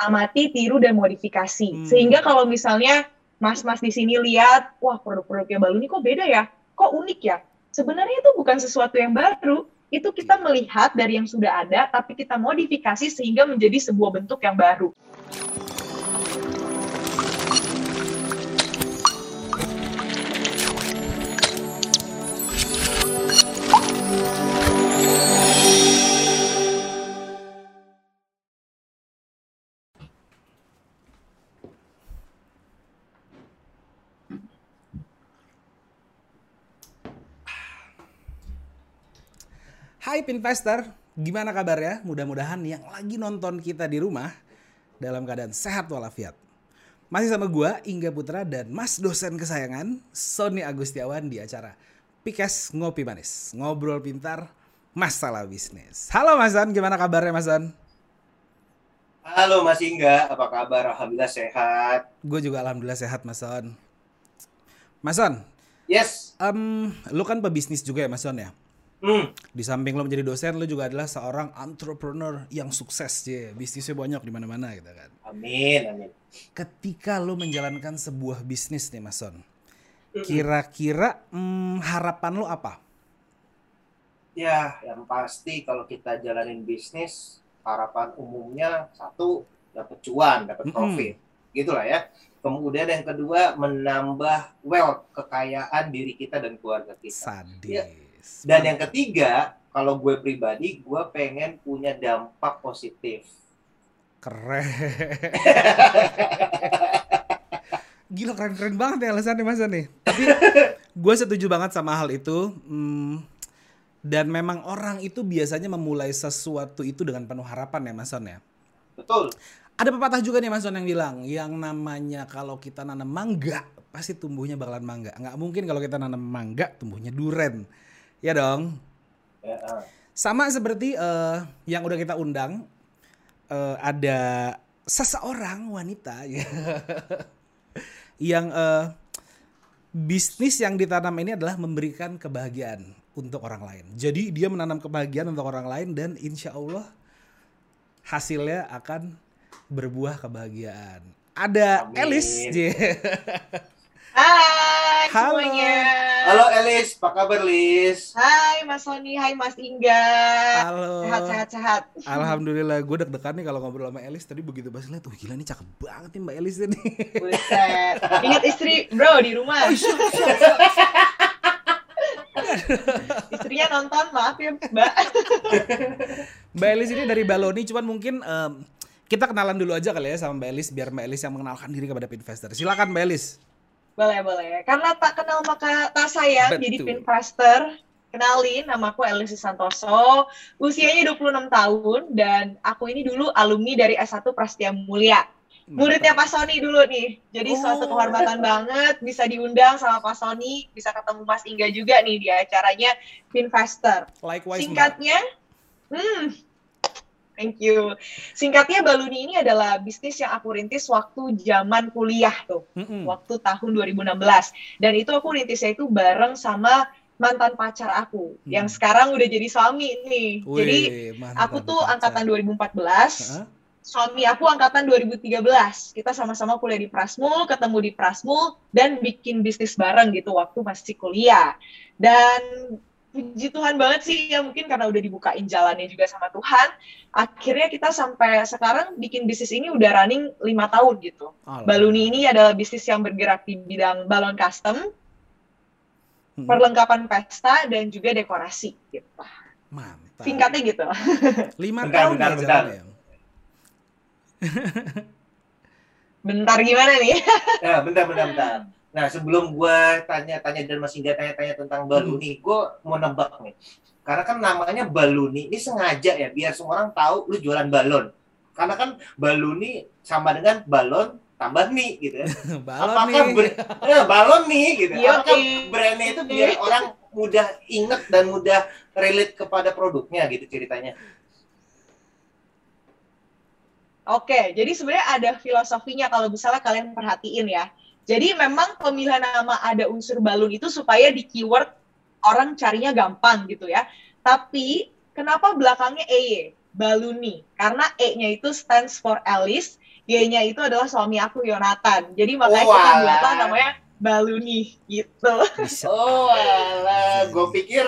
amati, tiru, dan modifikasi. Hmm. Sehingga kalau misalnya mas-mas di sini lihat, wah produk-produknya Baluni kok beda ya, kok unik ya. Sebenarnya itu bukan sesuatu yang baru, itu kita melihat dari yang sudah ada, tapi kita modifikasi sehingga menjadi sebuah bentuk yang baru. Hai Pinvestor, gimana kabarnya? Mudah-mudahan yang lagi nonton kita di rumah dalam keadaan sehat walafiat. Masih sama gua Ingga Putra dan Mas dosen kesayangan Sony Agustiawan di acara Pikes Ngopi Manis, ngobrol pintar masalah bisnis. Halo Mas Son, gimana kabarnya Mas Son? Halo Mas Ingga, apa kabar? Alhamdulillah sehat. Gue juga alhamdulillah sehat Mas Son. Mas Son. Yes. Um, lu kan pebisnis juga ya Mas Son ya? Hmm. Di samping lo menjadi dosen, lo juga adalah seorang entrepreneur yang sukses, ya. Bisnisnya banyak di mana-mana gitu kan. Amin, amin. Ketika lo menjalankan sebuah bisnis nih, Mas Son, kira-kira hmm, harapan lo apa? Ya, yang pasti kalau kita jalanin bisnis, harapan umumnya satu dapat cuan, dapat profit, mm -hmm. gitulah ya. Kemudian yang kedua menambah wealth kekayaan diri kita dan keluarga kita. Sadis. Ya, dan yang ketiga, kalau gue pribadi, gue pengen punya dampak positif. Keren. Gila keren-keren banget ya alasannya Mas nih. Tapi gue setuju banget sama hal itu. Hmm, dan memang orang itu biasanya memulai sesuatu itu dengan penuh harapan ya Mas ya. Betul. Ada pepatah juga nih Mas yang bilang, yang namanya kalau kita nanam mangga, pasti tumbuhnya bakalan mangga. Nggak mungkin kalau kita nanam mangga, tumbuhnya duren. Ya dong. Ya, uh. Sama seperti uh, yang udah kita undang, uh, ada seseorang wanita ya, yang uh, bisnis yang ditanam ini adalah memberikan kebahagiaan untuk orang lain. Jadi dia menanam kebahagiaan untuk orang lain dan insya Allah hasilnya akan berbuah kebahagiaan. Ada Amin. Elis. Hai Halo. semuanya. Halo Elis, apa kabar Lis? Hai Mas Sony, hai Mas Ingga. Halo. Sehat sehat sehat. Alhamdulillah, gue deg-degan nih kalau ngobrol sama Elis. Tadi begitu pas lihat, tuh gila nih cakep banget nih Mbak Elis ini. Buset. Ingat istri bro di rumah. Oh, siap, siap, siap. Istrinya nonton, maaf ya Mbak. Mbak Elis ini dari Baloni, cuman mungkin um, kita kenalan dulu aja kali ya sama Mbak Elis biar Mbak Elis yang mengenalkan diri kepada investor. Silakan Mbak Elis. Boleh, boleh. Karena tak kenal maka tak sayang, Betul. jadi Pinvestor. Kenalin, nama aku Elisi Santoso, usianya 26 tahun, dan aku ini dulu alumni dari S1 Prastia Mulia. Muridnya Pak Sony dulu nih, jadi oh. suatu kehormatan banget bisa diundang sama Pak Sony, bisa ketemu Mas Ingga juga nih di acaranya Pinvestor. Likewise, Singkatnya, hmm, Thank you. Singkatnya Baluni ini adalah bisnis yang aku rintis waktu zaman kuliah tuh, mm-hmm. waktu tahun 2016. Dan itu aku rintisnya itu bareng sama mantan pacar aku hmm. yang sekarang udah jadi suami nih. Wih, jadi aku tuh pacar. angkatan 2014. Huh? Suami aku angkatan 2013. Kita sama-sama kuliah di Prasmul, ketemu di Prasmul dan bikin bisnis bareng gitu waktu masih kuliah. Dan puji Tuhan banget sih ya mungkin karena udah dibukain jalannya juga sama Tuhan. Akhirnya kita sampai sekarang bikin bisnis ini udah running lima tahun gitu. Alah. Baluni ini adalah bisnis yang bergerak di bidang balon custom hmm. perlengkapan pesta dan juga dekorasi gitu. Mantap. Singkatnya gitu. Lima tahun bentar, bentar. ya bentar gimana nih? Ya bentar bentar bentar Nah, sebelum gue tanya-tanya dan masih nggak tanya-tanya tentang baluni, hmm. gue mau nebak nih. Karena kan namanya baluni, ini sengaja ya, biar semua orang tahu lu jualan balon. Karena kan baluni sama dengan balon tambah nih gitu ya. balon Apakah nih. ya, balon nih gitu. Yo, Apakah brandnya itu biar orang mudah inget dan mudah relate kepada produknya gitu ceritanya. Oke, jadi sebenarnya ada filosofinya kalau misalnya kalian perhatiin ya jadi memang pemilihan nama ada unsur balon itu supaya di keyword orang carinya gampang gitu ya. Tapi kenapa belakangnya EY? Baluni. Karena E-nya itu stands for Alice, G-nya itu adalah suami aku Yonatan. Jadi makanya oh, kita buatlah namanya Baluni gitu. Oh alah, gue pikir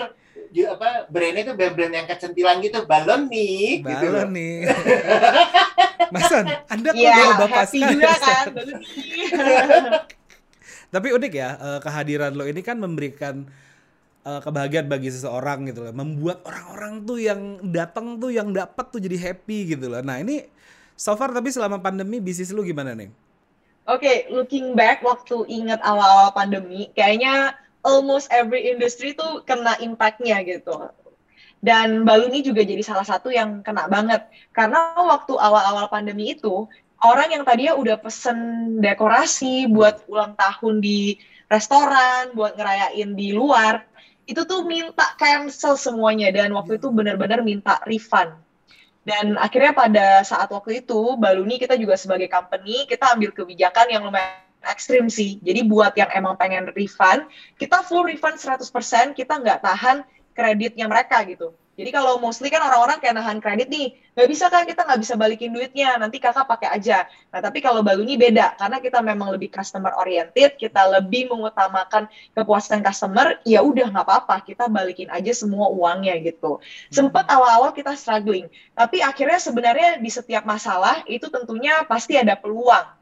apa brandnya itu brand-brand yang kecentilan gitu balon nih gitu balon gitu. nih Masan Anda kok ya, bapak juga kan tapi unik ya eh, kehadiran lo ini kan memberikan uh, kebahagiaan bagi seseorang gitu loh. Membuat orang-orang tuh yang datang tuh yang dapat tuh jadi happy gitu loh. Nah, ini so far tapi selama pandemi bisnis lu gimana nih? Oke, okay, looking back waktu inget awal-awal pandemi, kayaknya almost every industry tuh kena impactnya gitu. Dan Baluni juga jadi salah satu yang kena banget. Karena waktu awal-awal pandemi itu, orang yang tadinya udah pesen dekorasi buat ulang tahun di restoran, buat ngerayain di luar, itu tuh minta cancel semuanya dan waktu itu benar-benar minta refund. Dan akhirnya pada saat waktu itu Baluni kita juga sebagai company kita ambil kebijakan yang lumayan ekstrim sih. Jadi buat yang emang pengen refund, kita full refund 100%, kita nggak tahan kreditnya mereka gitu. Jadi kalau mostly kan orang-orang kayak nahan kredit nih, nggak bisa kan kita nggak bisa balikin duitnya, nanti kakak pakai aja. Nah tapi kalau Baluni beda, karena kita memang lebih customer oriented, kita lebih mengutamakan kepuasan customer, ya udah nggak apa-apa, kita balikin aja semua uangnya gitu. Sempat hmm. awal-awal kita struggling, tapi akhirnya sebenarnya di setiap masalah itu tentunya pasti ada peluang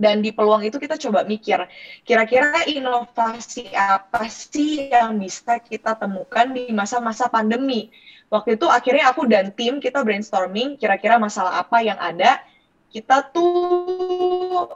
dan di peluang itu kita coba mikir kira-kira inovasi apa sih yang bisa kita temukan di masa-masa pandemi waktu itu akhirnya aku dan tim kita brainstorming kira-kira masalah apa yang ada kita tuh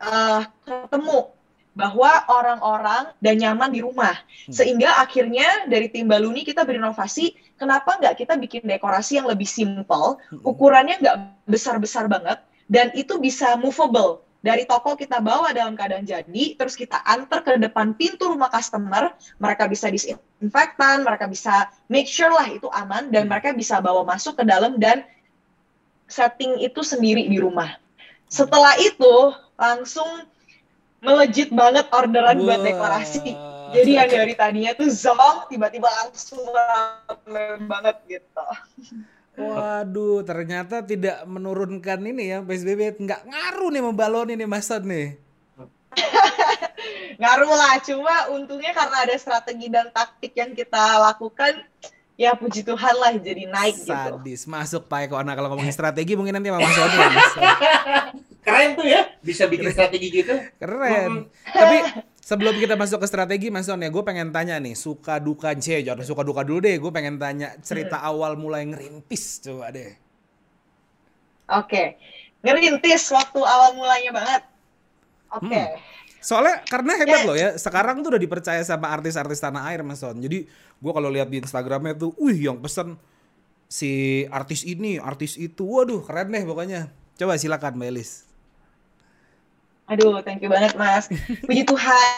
uh, ketemu bahwa orang-orang dan nyaman di rumah hmm. sehingga akhirnya dari tim Baluni kita berinovasi kenapa nggak kita bikin dekorasi yang lebih simple hmm. ukurannya nggak besar-besar banget dan itu bisa movable dari toko kita bawa dalam keadaan jadi, terus kita antar ke depan pintu rumah customer, mereka bisa disinfektan, mereka bisa make sure lah itu aman, dan mereka bisa bawa masuk ke dalam dan setting itu sendiri di rumah. Setelah itu, langsung melejit banget orderan wow. buat dekorasi. Jadi yang dari tadinya tuh zong, tiba-tiba langsung banget gitu. Waduh, ternyata tidak menurunkan ini ya PSBB nggak ngaruh nih membalon ini Mas nih. ngaruh lah, cuma untungnya karena ada strategi dan taktik yang kita lakukan, ya puji Tuhan lah jadi naik Sadis. gitu. Sadis, masuk Pak Eko. Nah kalau ngomongin strategi mungkin nanti Mama Sony ya, Keren tuh ya, bisa bikin strategi gitu. Keren. Tapi sebelum kita masuk ke strategi Mas Don ya gue pengen tanya nih suka duka C jangan suka duka dulu deh gue pengen tanya cerita hmm. awal mulai ngerintis coba deh oke okay. ngerintis waktu awal mulanya banget oke okay. hmm. Soalnya karena hebat yeah. loh ya, sekarang tuh udah dipercaya sama artis-artis tanah air Mas Don. Jadi gue kalau lihat di Instagramnya tuh, wih yang pesen si artis ini, artis itu, waduh keren deh pokoknya. Coba silakan Mbak Elis. Aduh, thank you banget Mas. Puji Tuhan.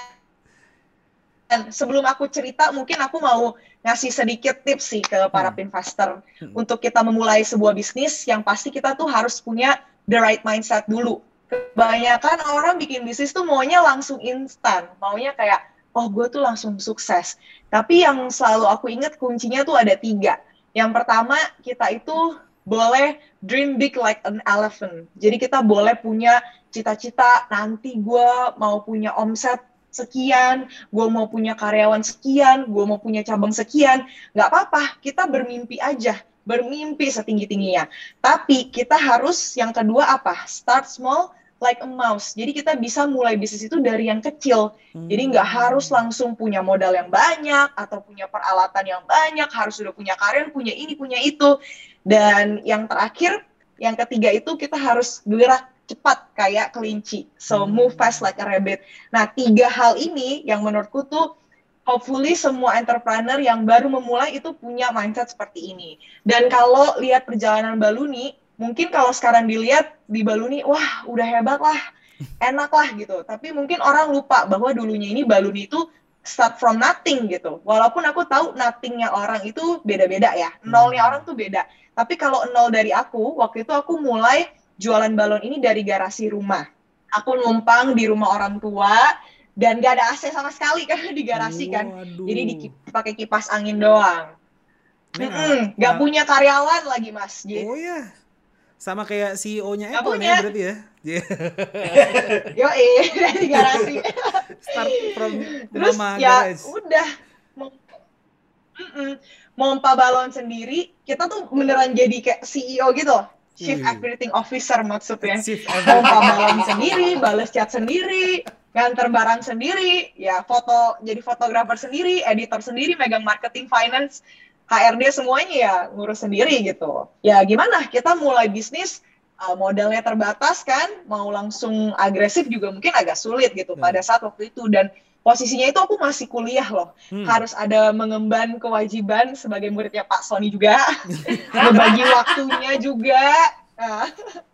Sebelum aku cerita, mungkin aku mau ngasih sedikit tips sih ke para hmm. investor hmm. untuk kita memulai sebuah bisnis yang pasti kita tuh harus punya the right mindset dulu. Kebanyakan orang bikin bisnis tuh maunya langsung instan, maunya kayak oh gue tuh langsung sukses. Tapi yang selalu aku ingat kuncinya tuh ada tiga. Yang pertama kita itu boleh dream big like an elephant. Jadi kita boleh punya cita-cita nanti gue mau punya omset sekian, gue mau punya karyawan sekian, gue mau punya cabang sekian, nggak apa-apa, kita bermimpi aja, bermimpi setinggi-tingginya. Tapi kita harus yang kedua apa? Start small, like a mouse. Jadi kita bisa mulai bisnis itu dari yang kecil. Hmm. Jadi nggak harus langsung punya modal yang banyak atau punya peralatan yang banyak, harus sudah punya karyawan, punya ini, punya itu. Dan yang terakhir, yang ketiga itu kita harus gerak cepat kayak kelinci. So hmm. move fast like a rabbit. Nah, tiga hal ini yang menurutku tuh hopefully semua entrepreneur yang baru memulai itu punya mindset seperti ini. Dan kalau lihat perjalanan Baluni, mungkin kalau sekarang dilihat di Baluni, wah udah hebat lah, enak lah gitu. Tapi mungkin orang lupa bahwa dulunya ini Baluni itu start from nothing gitu. Walaupun aku tahu nothingnya orang itu beda-beda ya, nolnya hmm. orang tuh beda. Tapi kalau nol dari aku, waktu itu aku mulai jualan balon ini dari garasi rumah. Aku numpang di rumah orang tua dan gak ada AC sama sekali karena di garasi kan. Waduh. Jadi dipakai kipas angin doang. Nah, mm gak nah. punya karyawan lagi mas. Jadi, oh ya, sama kayak CEO-nya Apple nih berarti ya? Yo eh dari garasi. Start from Terus ya garage. udah mau Mm-mm. Mompa balon sendiri, kita tuh beneran jadi kayak CEO gitu loh. Chief Wih. Operating Officer maksudnya. Chief Mompa balon sendiri, balas chat sendiri, nganter barang sendiri, ya foto jadi fotografer sendiri, editor sendiri, megang marketing, finance, HRD semuanya ya ngurus sendiri gitu. Ya gimana? Kita mulai bisnis uh, modalnya terbatas kan, mau langsung agresif juga mungkin agak sulit gitu Hmm. pada saat waktu itu dan posisinya itu aku masih kuliah loh. Hmm. Harus ada mengemban kewajiban sebagai muridnya Pak Sony juga, membagi waktunya juga. Nah,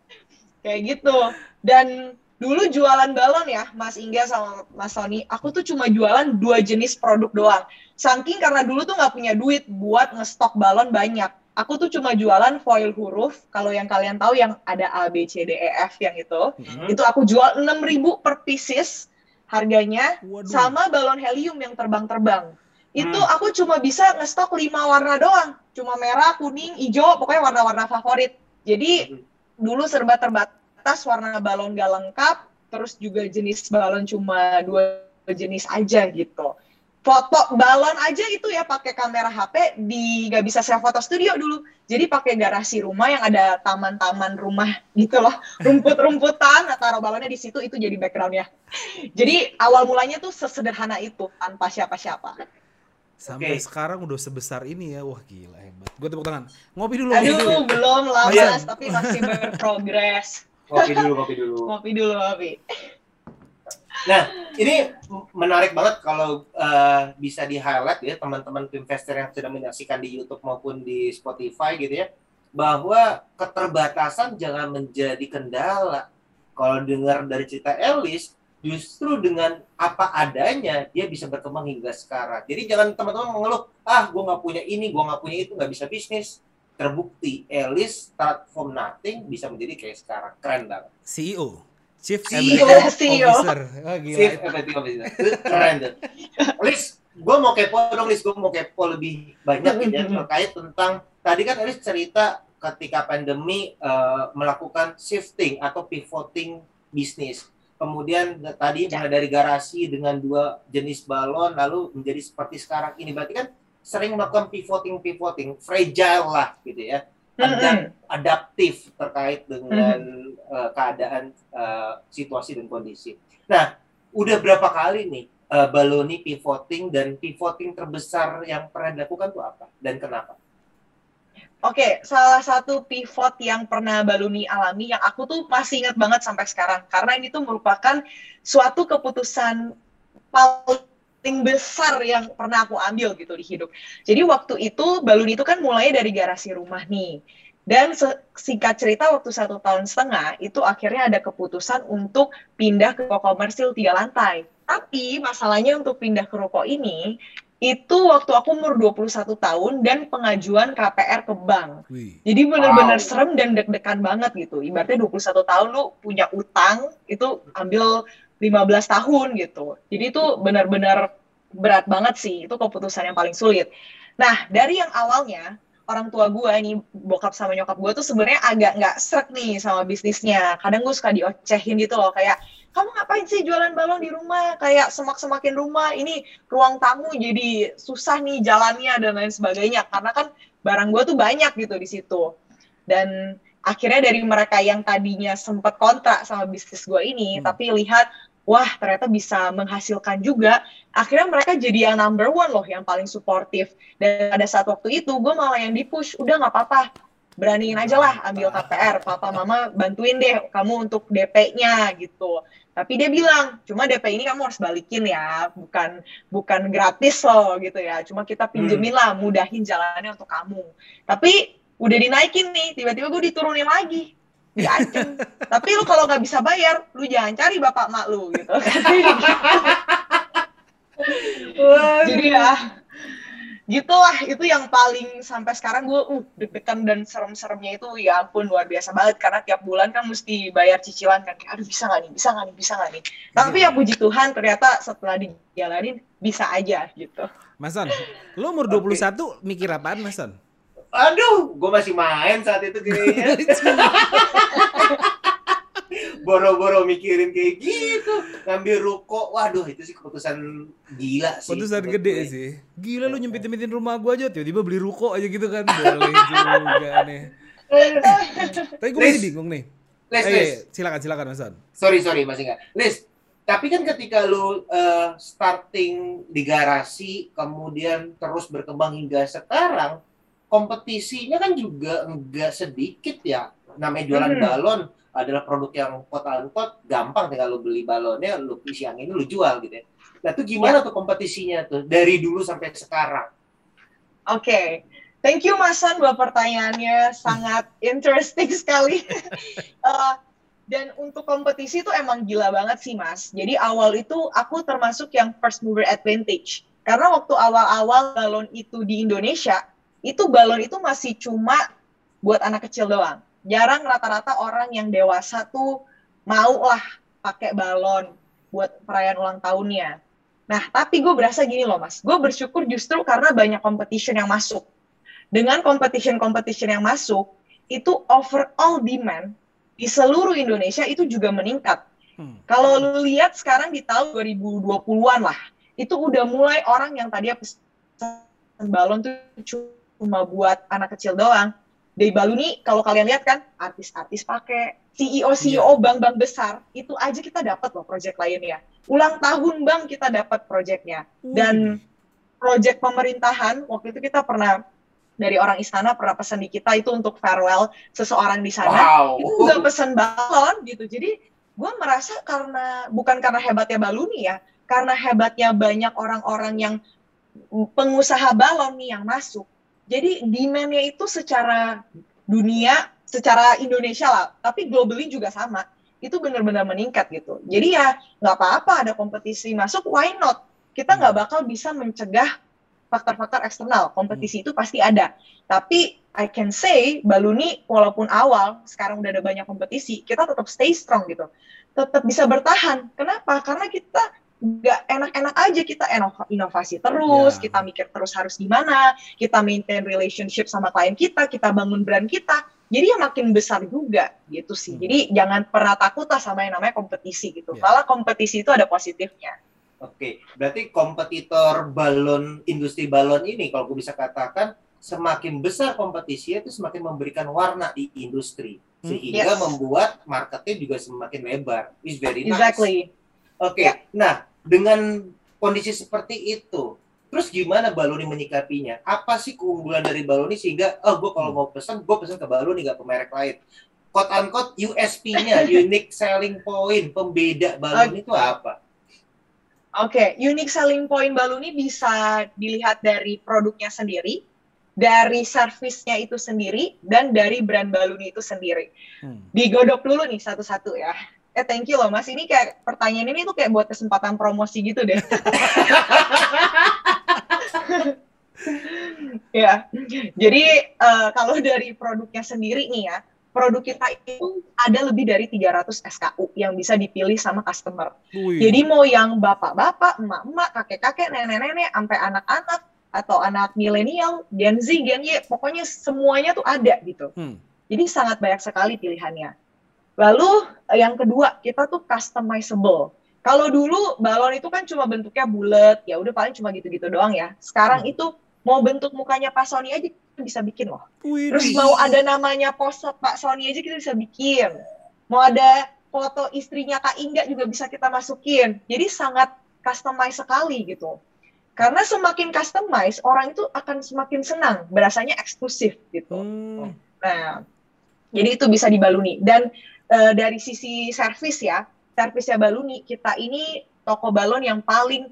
kayak gitu. Dan dulu jualan balon ya, Mas Ingga sama Mas Sony, aku tuh cuma jualan dua jenis produk doang. Saking karena dulu tuh nggak punya duit buat ngestok balon banyak. Aku tuh cuma jualan foil huruf, kalau yang kalian tahu yang ada A, B, C, D, E, F yang itu. Hmm. Itu aku jual 6.000 per pieces harganya, Waduh. sama balon helium yang terbang-terbang. Itu Hmm. aku cuma bisa ngestok lima warna doang. Cuma merah, kuning, hijau, pokoknya warna-warna favorit. Jadi dulu serba terbatas warna balon gak lengkap terus juga jenis balon cuma dua jenis aja gitu foto balon aja itu ya pakai kamera HP di gak bisa saya foto studio dulu jadi pakai garasi rumah yang ada taman-taman rumah gitu loh rumput-rumputan nah, taruh balonnya di situ itu jadi backgroundnya jadi awal mulanya tuh sesederhana itu tanpa siapa-siapa Sampai Oke. sekarang udah sebesar ini ya. Wah, gila hebat. Gue tepuk tangan. Ngopi dulu, ngopi dulu. aduh belum Iya. mas tapi masih berprogres Kopi dulu, kopi dulu. ngopi dulu ngopi Nah, ini menarik banget kalau eh, bisa di highlight ya teman-teman investor yang sedang menyaksikan di YouTube maupun di Spotify gitu ya, bahwa keterbatasan jangan menjadi kendala. Kalau dengar dari cerita Elis, justru dengan apa adanya dia bisa berkembang hingga sekarang. Jadi jangan teman-teman mengeluh, ah gue nggak punya ini, gue nggak punya itu, nggak bisa bisnis. Terbukti Elis start from nothing bisa menjadi kayak sekarang, keren banget. CEO. Chief CEO. Officer. Wah, gila. Chief Executive Officer. Itu Keren tuh. Lis, gue mau kepo dong, Lis. Gue mau kepo lebih banyak gitu ya, terkait tentang, tadi kan Lis cerita ketika pandemi eh, melakukan shifting atau pivoting bisnis. Kemudian tadi Ya. mulai dari garasi dengan dua jenis balon, lalu menjadi seperti sekarang ini. Berarti kan sering melakukan pivoting-pivoting, fragile lah gitu ya. Ada adaptif terkait dengan eh, keadaan eh, situasi dan kondisi. Nah, udah berapa kali nih eh, Baloni pivoting dan pivoting terbesar yang pernah dilakukan tuh apa dan kenapa? Oke, salah satu pivot yang pernah Baluni alami yang aku tuh masih ingat banget sampai sekarang karena ini tuh merupakan suatu keputusan paling besar yang pernah aku ambil gitu di hidup. Jadi waktu itu Baluni itu kan mulainya dari garasi rumah nih. Dan singkat cerita waktu satu tahun setengah itu akhirnya ada keputusan untuk pindah ke ruko komersil tiga lantai. Tapi masalahnya untuk pindah ke ruko ini itu waktu aku umur 21 tahun dan pengajuan KPR ke bank. Wih. Jadi bener-bener Wow. serem dan deg-degan banget gitu. Ibaratnya 21 tahun lu punya utang, itu ambil 15 tahun gitu. Jadi itu benar-benar berat banget sih. Itu keputusan yang paling sulit. Nah, dari yang awalnya, orang tua gue nih, bokap sama nyokap gue tuh sebenarnya agak nggak srek nih sama bisnisnya. Kadang gue suka diocehin gitu loh, kayak, kamu ngapain sih jualan balon di rumah? Kayak semak-semakin rumah, ini ruang tamu jadi susah nih jalannya dan lain sebagainya. Karena kan barang gue tuh banyak gitu di situ. Dan akhirnya dari mereka yang tadinya sempat kontrak sama bisnis gue ini, Hmm. tapi lihat, wah ternyata bisa menghasilkan juga, akhirnya mereka jadi yang number one loh, yang paling suportif. Dan pada saat waktu itu, gue malah yang di-push, udah nggak apa-apa, beraniin aja lah ambil KPR, papa mama bantuin deh kamu untuk DP-nya gitu. Tapi dia bilang, cuma DP ini kamu harus balikin ya, bukan bukan gratis loh gitu ya. Cuma kita pinjemin lah, mudahin jalannya untuk kamu. Tapi udah dinaikin nih, tiba-tiba gue diturunin lagi. Diancam. Tapi lu kalau nggak bisa bayar, lu jangan cari bapak mak lu gitu. Jadi ya, gitulah. Itu yang paling sampai sekarang gue uh deg-degan dan serem-seremnya itu ya ampun luar biasa banget. Karena tiap bulan kan mesti bayar cicilan kan. Kayak aduh bisa nggak nih? Bisa nggak nih? Bisa nggak nih? Tapi ya puji Tuhan ternyata setelah dijalanin bisa aja gitu. Mas Son, lu umur 21 mikir apaan Mas Son? Aduh, gue masih main saat itu kayaknya. boro-boro mikirin kayak gitu ngambil ruko waduh itu sih keputusan gila sih keputusan gede gue. sih gila lu nyempit nyempitin rumah gua aja tiba-tiba beli ruko aja gitu kan boleh juga nih tapi gue masih bingung nih Les, eh, Les. silakan silakan Mas Son. Sorry sorry masih enggak. Les, tapi kan ketika lu uh, starting di garasi kemudian terus berkembang hingga sekarang kompetisinya kan juga enggak sedikit ya. Namanya jualan hmm. balon adalah produk yang quote unquote gampang tinggal lu beli balonnya lu isi angin lu jual gitu ya. Nah itu gimana ya. tuh kompetisinya tuh dari dulu sampai sekarang? Oke. Okay. thank you Masan buat pertanyaannya. Sangat interesting sekali. Uh, dan untuk kompetisi itu emang gila banget sih mas. Jadi awal itu aku termasuk yang first mover advantage. Karena waktu awal-awal balon itu di Indonesia itu balon itu masih cuma buat anak kecil doang. Jarang rata-rata orang yang dewasa tuh mau lah pakai balon buat perayaan ulang tahunnya. Nah, tapi gue berasa gini loh mas, gue bersyukur justru karena banyak competition yang masuk. Dengan competition-competition yang masuk, itu overall demand di seluruh Indonesia itu juga meningkat. Hmm. Kalau lu lihat sekarang di tahun 2020-an lah, itu udah mulai orang yang tadi pesan balon tuh cuma buat anak kecil doang. Dari Baluni kalau kalian lihat kan artis-artis pakai CEO CEO yeah. bank-bank besar itu aja kita dapat loh project lainnya. Ulang tahun bank kita dapat projectnya dan project pemerintahan waktu itu kita pernah dari orang istana pernah pesan di kita itu untuk farewell seseorang di sana wow. itu juga pesan balon gitu jadi gue merasa karena bukan karena hebatnya Baluni ya karena hebatnya banyak orang-orang yang pengusaha balon nih yang masuk jadi demand-nya itu secara dunia, secara Indonesia lah, tapi globally juga sama. Itu benar-benar meningkat gitu. Jadi ya nggak apa-apa ada kompetisi masuk, why not? Kita nggak hmm. bakal bisa mencegah faktor-faktor eksternal. Kompetisi hmm. itu pasti ada. Tapi I can say Baluni walaupun awal sekarang udah ada banyak kompetisi, kita tetap stay strong gitu. Tetap bisa bertahan. Kenapa? Karena kita nggak enak-enak aja kita inovasi terus, yeah. kita mikir terus harus gimana, kita maintain relationship sama klien kita, kita bangun brand kita. Jadi ya makin besar juga gitu sih. Hmm. Jadi jangan pernah takut lah sama yang namanya kompetisi gitu. Yeah. Malah kompetisi itu ada positifnya. Oke, berarti kompetitor balon industri balon ini kalau aku bisa katakan semakin besar kompetisi itu semakin memberikan warna di industri hmm. sehingga yes. membuat marketnya juga semakin lebar. Is very nice. Exactly. Oke, okay. yeah. nah dengan kondisi seperti itu, terus gimana Baloni menyikapinya? Apa sih keunggulan dari Baloni sehingga oh gue kalau mau pesan gue pesan ke Baloni nggak ke merek lain? Quote unquote USP-nya, unique selling point, pembeda Baloni okay. itu apa? Oke, okay. unique selling point Baloni bisa dilihat dari produknya sendiri, dari servisnya itu sendiri, dan dari brand Baluni itu sendiri. Hmm. Digodok dulu nih satu-satu ya eh thank you loh mas ini kayak pertanyaan ini tuh kayak buat kesempatan promosi gitu deh ya jadi uh, kalau dari produknya sendiri nih ya produk kita itu ada lebih dari 300 SKU yang bisa dipilih sama customer. Ui. Jadi mau yang bapak-bapak, emak-emak, kakek-kakek, nenek-nenek, sampai anak-anak atau anak milenial, Gen Z, Gen Y, pokoknya semuanya tuh ada gitu. Hmm. Jadi sangat banyak sekali pilihannya. Lalu yang kedua, kita tuh customizable. Kalau dulu balon itu kan cuma bentuknya bulat, ya udah paling cuma gitu-gitu doang ya. Sekarang hmm. itu mau bentuk mukanya Pak Sony aja kita bisa bikin loh. Wih. Terus mau ada namanya pose Pak Sony aja kita bisa bikin. Mau ada foto istrinya Kak Inga juga bisa kita masukin. Jadi sangat customize sekali gitu. Karena semakin customize, orang itu akan semakin senang, berasanya eksklusif gitu. Hmm. Nah, jadi itu bisa dibaluni. Dan uh, dari sisi servis ya, servisnya Baluni, kita ini toko balon yang paling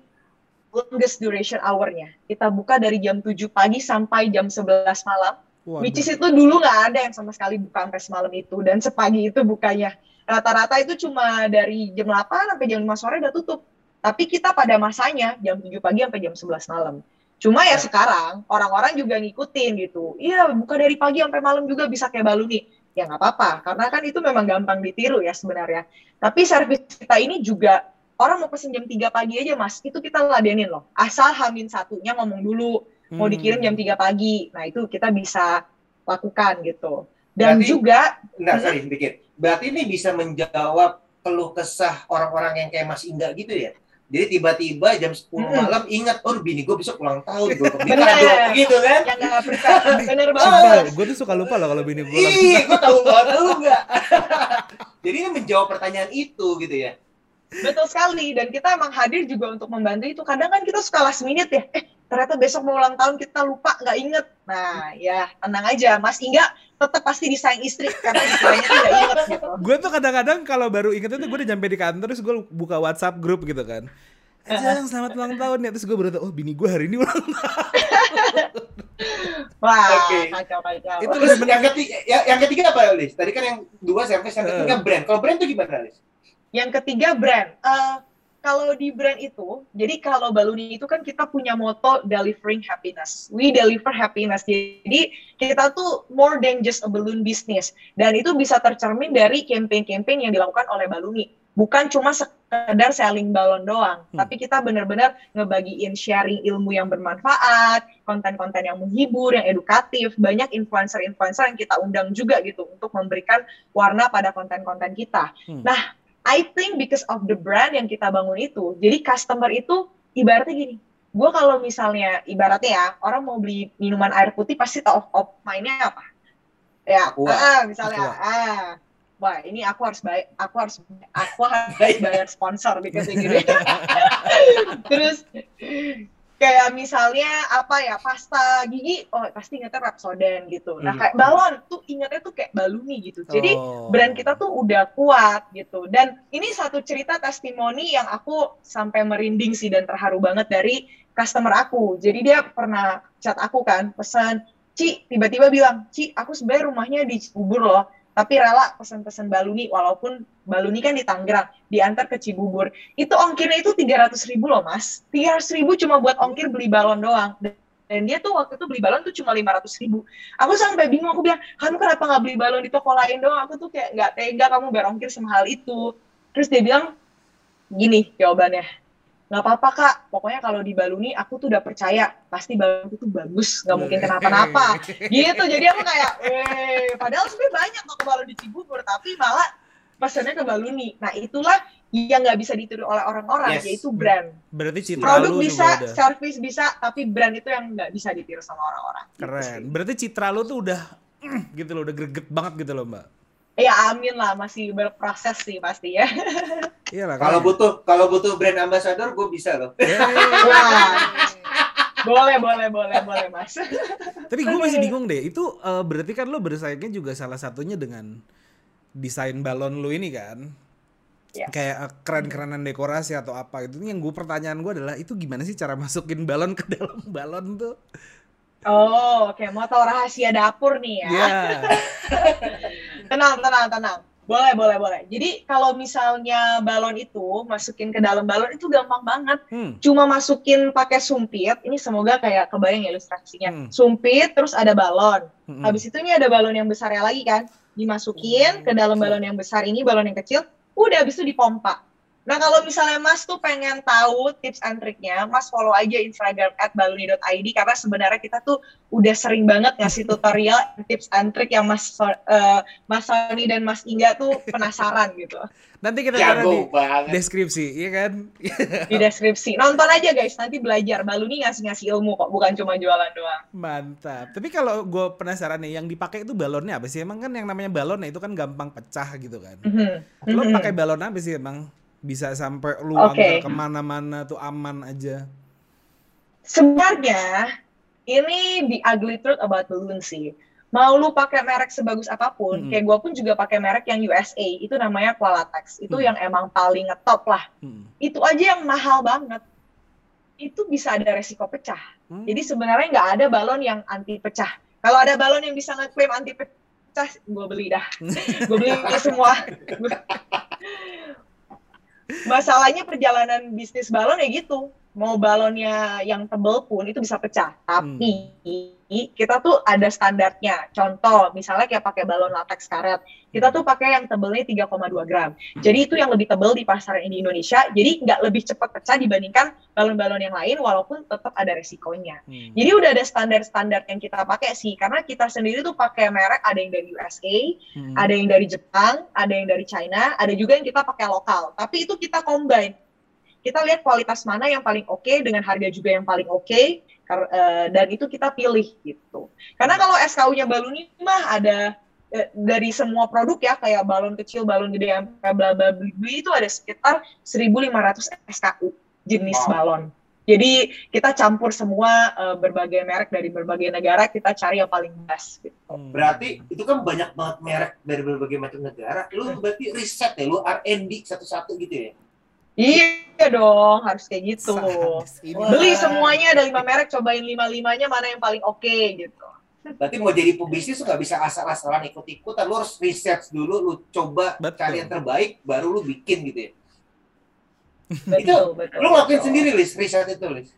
longest duration hour-nya. Kita buka dari jam 7 pagi sampai jam 11 malam. Waduh. Which is itu dulu nggak ada yang sama sekali buka sampai semalam itu. Dan sepagi itu bukanya. Rata-rata itu cuma dari jam 8 sampai jam 5 sore udah tutup. Tapi kita pada masanya jam 7 pagi sampai jam 11 malam. Cuma ya sekarang orang-orang juga ngikutin gitu. Iya, buka dari pagi sampai malam juga bisa kayak Baluni ya nggak apa-apa karena kan itu memang gampang ditiru ya sebenarnya tapi servis kita ini juga orang mau pesen jam 3 pagi aja mas itu kita ladenin loh asal hamin satunya ngomong dulu mau hmm. dikirim jam 3 pagi nah itu kita bisa lakukan gitu Dan berarti, juga, enggak hmm? sorry sedikit. Berarti ini bisa menjawab keluh kesah orang-orang yang kayak Mas Indah gitu ya? Jadi tiba-tiba jam 10 hmm. malam ingat, oh bini gue besok ulang tahun, gue bener, gitu kan? Yang gak bener banget. gue tuh suka lupa loh kalau bini gue Ih, gue tahu banget lu enggak. Jadi ini menjawab pertanyaan itu gitu ya. Betul sekali, dan kita emang hadir juga untuk membantu itu. Kadang kan kita suka last minute ya, eh ternyata besok mau ulang tahun kita lupa, nggak inget. Nah ya tenang aja, Mas Inga tetap pasti disayang istri karena istrinya tuh gak inget gitu. gue tuh kadang-kadang kalau baru inget itu gue udah nyampe di kantor terus gue buka WhatsApp grup gitu kan. Ajang selamat ulang tahun ya terus gue baru oh bini gue hari ini ulang tahun. Wah, okay. kacau kacau. Itu terus yang ketiga, yang, yang ketiga apa Lis? Tadi kan yang dua service, yang ketiga brand. Kalau brand tuh gimana Lis? Yang ketiga brand. Uh, kalau di brand itu, jadi kalau Baluni itu kan kita punya moto delivering happiness. We deliver happiness. Jadi kita tuh more than just a balloon business. Dan itu bisa tercermin dari campaign-campaign yang dilakukan oleh Baluni. Bukan cuma sekedar selling balon doang, hmm. tapi kita benar-benar ngebagiin sharing ilmu yang bermanfaat, konten-konten yang menghibur, yang edukatif, banyak influencer-influencer yang kita undang juga gitu untuk memberikan warna pada konten-konten kita. Hmm. Nah, I think because of the brand yang kita bangun itu, jadi customer itu ibaratnya gini, gue kalau misalnya ibaratnya ya orang mau beli minuman air putih pasti tahu of mainnya apa. Ya ah misalnya ah wah ini aku harus bayar aku harus aku harus bayar sponsor because gini terus kayak misalnya apa ya pasta gigi oh pasti ingetnya Rapsoden gitu. Nah kayak balon tuh ingetnya tuh kayak baluni gitu. Jadi oh. brand kita tuh udah kuat gitu. Dan ini satu cerita testimoni yang aku sampai merinding sih dan terharu banget dari customer aku. Jadi dia pernah chat aku kan pesan Ci tiba-tiba bilang Ci aku sebenarnya rumahnya di Cibubur loh tapi rela pesan-pesan baluni walaupun baluni kan di Tangerang diantar ke Cibubur. Itu ongkirnya itu tiga ratus ribu loh mas. tiga ratus ribu cuma buat ongkir beli balon doang. Dan dia tuh waktu itu beli balon tuh cuma lima ratus ribu. Aku sampai bingung aku bilang kamu kenapa nggak beli balon di toko lain doang? Aku tuh kayak nggak tega kamu bayar ongkir semahal itu. Terus dia bilang gini jawabannya nggak apa-apa kak. Pokoknya kalau di Baluni aku tuh udah percaya pasti balon itu bagus nggak mungkin kenapa-napa. Gitu jadi aku kayak eh padahal sebenarnya banyak toko balon di Cibubur tapi malah pesannya ke Baluni nah itulah yang nggak bisa ditiru oleh orang-orang yes. yaitu brand. Berarti citra produk lu bisa juga service bisa tapi brand itu yang nggak bisa ditiru sama orang-orang. Keren. Gitu berarti citra lu tuh udah gitu loh udah greget banget gitu loh mbak ya amin lah masih berproses sih pasti ya Iya Kalau butuh kalau butuh brand ambassador gue bisa loh. boleh boleh boleh boleh mas. Tapi gue masih bingung deh. Itu uh, berarti kan lo bersaingnya juga salah satunya dengan desain balon lo ini kan? Ya. Kayak uh, keren-kerenan dekorasi atau apa itu. Yang gue pertanyaan gue adalah itu gimana sih cara masukin balon ke dalam balon tuh? Oh, oke. Okay. Mau tahu rahasia dapur nih ya? Yeah. Tenang, tenang, tenang. Boleh, boleh, boleh. Jadi kalau misalnya balon itu masukin ke dalam balon itu gampang banget. Hmm. Cuma masukin pakai sumpit. Ini semoga kayak kebayang ilustrasinya. Hmm. Sumpit, terus ada balon. Hmm. Habis itu ini ada balon yang besarnya lagi kan. Dimasukin hmm. ke dalam balon yang besar ini, balon yang kecil. Udah habis itu dipompa. Nah kalau misalnya Mas tuh pengen tahu tips and triknya, Mas follow aja Instagram at baluni.id karena sebenarnya kita tuh udah sering banget ngasih tutorial tips and trik yang Mas uh, Mas Sony dan Mas Inga tuh penasaran gitu. Nanti kita taruh di banget. deskripsi, iya kan? di deskripsi. Nonton aja guys, nanti belajar. Baluni ngasih-ngasih ilmu kok, bukan cuma jualan doang. Mantap. Tapi kalau gue penasaran nih, yang dipakai itu balonnya apa sih? Emang kan yang namanya balon itu kan gampang pecah gitu kan. Mm -hmm. Lo mm -hmm. pakai balon apa sih emang? Bisa sampai lu okay. ke mana-mana tuh aman aja? Sebenarnya ini the ugly truth about balloon sih. Mau lu pakai merek sebagus apa pun, hmm. kayak gue pun juga pakai merek yang USA, itu namanya Qualatex. Itu hmm. yang emang paling ngetop lah. Hmm. Itu aja yang mahal banget. Itu bisa ada resiko pecah. Hmm. Jadi sebenarnya nggak ada balon yang anti pecah. Kalau ada balon yang bisa ngeklaim anti pecah, gue beli dah. gue beli semua. masalahnya perjalanan bisnis balon ya gitu mau balonnya yang tebel pun itu bisa pecah. Tapi hmm. kita tuh ada standarnya. Contoh, misalnya kayak pakai balon latex karet, kita tuh pakai yang tebelnya 3,2 gram. Jadi itu yang lebih tebel di pasaran di Indonesia. Jadi nggak lebih cepat pecah dibandingkan balon-balon yang lain, walaupun tetap ada resikonya. Hmm. Jadi udah ada standar-standar yang kita pakai sih, karena kita sendiri tuh pakai merek ada yang dari USA, hmm. ada yang dari Jepang, ada yang dari China, ada juga yang kita pakai lokal. Tapi itu kita combine kita lihat kualitas mana yang paling oke okay, dengan harga juga yang paling oke okay, uh, dan itu kita pilih gitu. Karena kalau SKU-nya Baluni mah ada uh, dari semua produk ya kayak balon kecil, balon gede bla bla bla itu ada sekitar 1.500 SKU jenis wow. balon. Jadi kita campur semua uh, berbagai merek dari berbagai negara, kita cari yang paling best. Gitu. Hmm. Berarti itu kan banyak banget merek dari berbagai macam negara. Lu berarti riset ya, lu R&D satu-satu gitu ya? Iya dong, harus kayak gitu. Beli semuanya ada lima merek, cobain lima limanya mana yang paling oke okay, gitu. Berarti mau jadi pebisnis nggak bisa asal-asalan ikut-ikutan, lu harus riset dulu, lu coba betul. cari yang terbaik, baru lu bikin gitu ya. Betul, itu betul, lu ngelakuin sendiri Lis, riset itu Lis?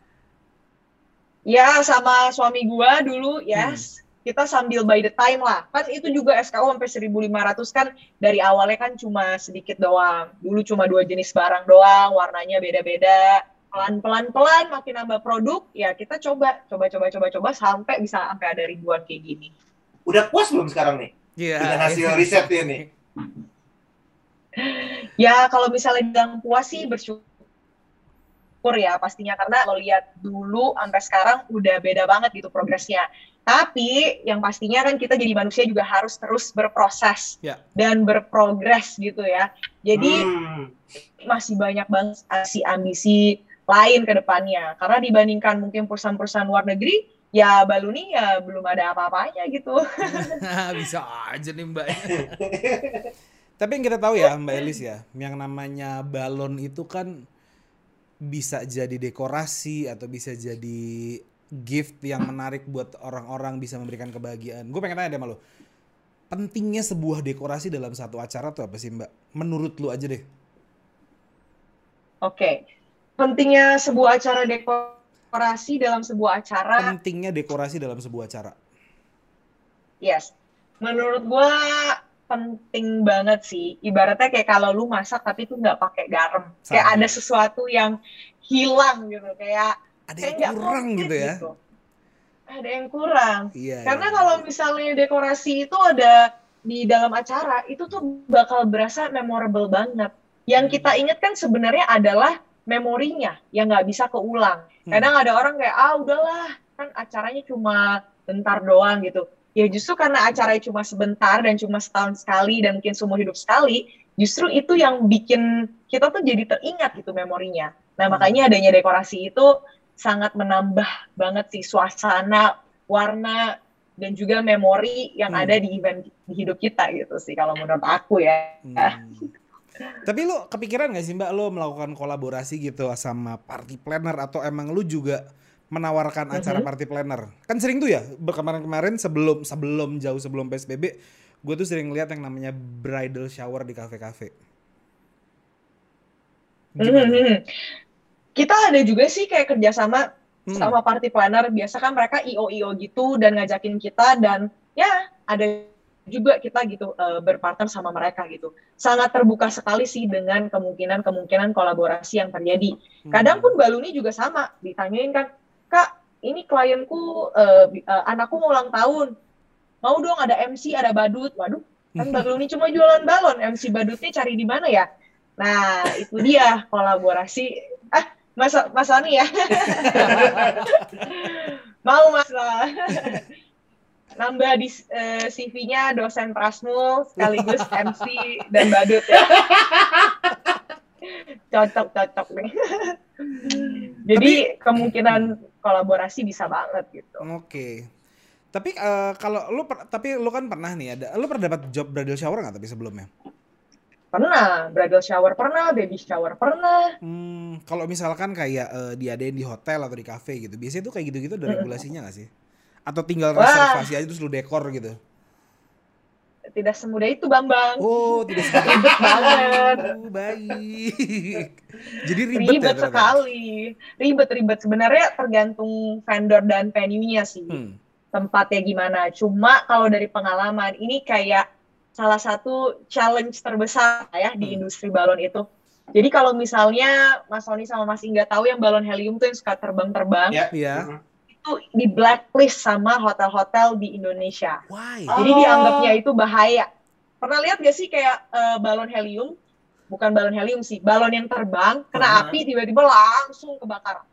Ya sama suami gua dulu, yes. Hmm kita sambil by the time lah. Kan itu juga SKU sampai 1500 kan dari awalnya kan cuma sedikit doang. Dulu cuma dua jenis barang doang, warnanya beda-beda. Pelan-pelan pelan makin nambah produk, ya kita coba coba coba coba coba sampai bisa sampai ada ribuan kayak gini. Udah puas belum sekarang nih? Iya. Yeah. Dengan hasil riset ini. ya kalau misalnya bilang puas sih bersyukur bersyukur ya pastinya karena lo lihat dulu sampai sekarang udah beda banget gitu progresnya. Tapi yang pastinya kan kita jadi manusia juga harus terus berproses yeah. dan berprogres gitu ya. Jadi hmm. masih banyak banget ambisi-ambisi lain ke depannya. Karena dibandingkan mungkin perusahaan-perusahaan luar negeri, ya Baluni ya belum ada apa-apanya gitu. Bisa aja nih Mbak. Tapi yang kita tahu ya Mbak Elis ya, yang namanya balon itu kan bisa jadi dekorasi atau bisa jadi gift yang menarik buat orang-orang bisa memberikan kebahagiaan. Gue pengen tanya deh sama lo, pentingnya sebuah dekorasi dalam satu acara tuh apa sih mbak? Menurut lu aja deh. Oke, okay. pentingnya sebuah acara dekorasi dalam sebuah acara. Pentingnya dekorasi dalam sebuah acara. Yes, menurut gue penting banget sih. Ibaratnya kayak kalau lu masak tapi tuh nggak pakai garam. Sama. Kayak ada sesuatu yang hilang gitu. Kayak ada yang kurang gitu ya. Gitu. Ada yang kurang. Iya, Karena iya. kalau misalnya dekorasi itu ada di dalam acara itu tuh bakal berasa memorable banget. Yang hmm. kita ingat kan sebenarnya adalah memorinya yang nggak bisa keulang. Hmm. Kadang ada orang kayak ah udahlah kan acaranya cuma bentar doang gitu ya justru karena acaranya cuma sebentar dan cuma setahun sekali dan mungkin seumur hidup sekali, justru itu yang bikin kita tuh jadi teringat gitu memorinya. Nah hmm. makanya adanya dekorasi itu sangat menambah banget sih suasana, warna dan juga memori yang hmm. ada di event di hidup kita gitu sih kalau menurut aku ya. Hmm. Tapi lu kepikiran gak sih mbak lo melakukan kolaborasi gitu sama party planner atau emang lu juga menawarkan mm -hmm. acara party planner. Kan sering tuh ya kemarin-kemarin sebelum sebelum jauh sebelum PSBB, gue tuh sering lihat yang namanya bridal shower di kafe-kafe. Mm -hmm. Kita ada juga sih kayak kerjasama hmm. sama party planner. Biasa kan mereka io io gitu dan ngajakin kita dan ya ada juga kita gitu uh, berpartner sama mereka gitu. Sangat terbuka sekali sih dengan kemungkinan-kemungkinan kolaborasi yang terjadi. Kadang pun Baluni juga sama, ditanyain kan, kak ini klienku uh, uh, anakku mau ulang tahun mau dong ada MC ada badut waduh kan baru ini cuma jualan balon MC badutnya cari di mana ya nah itu dia kolaborasi mas mas Ani ya mau mas nambah di uh, eh, CV-nya dosen Prasmul sekaligus MC dan badut ya cocok cocok nih jadi Tapi, kemungkinan kolaborasi bisa banget gitu. Oke. Okay. Tapi uh, kalau lu tapi lu kan pernah nih ada lu pernah dapat job bridal shower nggak tapi sebelumnya? Pernah, bridal shower pernah, baby shower pernah. Hmm, kalau misalkan kayak uh, diadain di hotel atau di cafe gitu, biasanya tuh kayak gitu-gitu ada regulasinya nggak sih? Atau tinggal reservasi Wah. aja terus lu dekor gitu? tidak semudah itu Bambang. Oh, tidak semudah ribet banget. Oh, baik. Jadi ribet, ya ribet ya, sekali. Ribet-ribet sebenarnya tergantung vendor dan venue-nya sih. Hmm. Tempatnya gimana. Cuma kalau dari pengalaman ini kayak salah satu challenge terbesar ya hmm. di industri balon itu. Jadi kalau misalnya Mas Sony sama Mas Inga tahu yang balon helium tuh yang suka terbang-terbang. Iya. Yeah. Hmm itu di blacklist sama hotel-hotel di Indonesia. Why? Jadi oh. dianggapnya itu bahaya. Pernah lihat gak sih kayak uh, balon helium? Bukan balon helium sih, balon yang terbang kena uh -huh. api tiba-tiba langsung kebakar.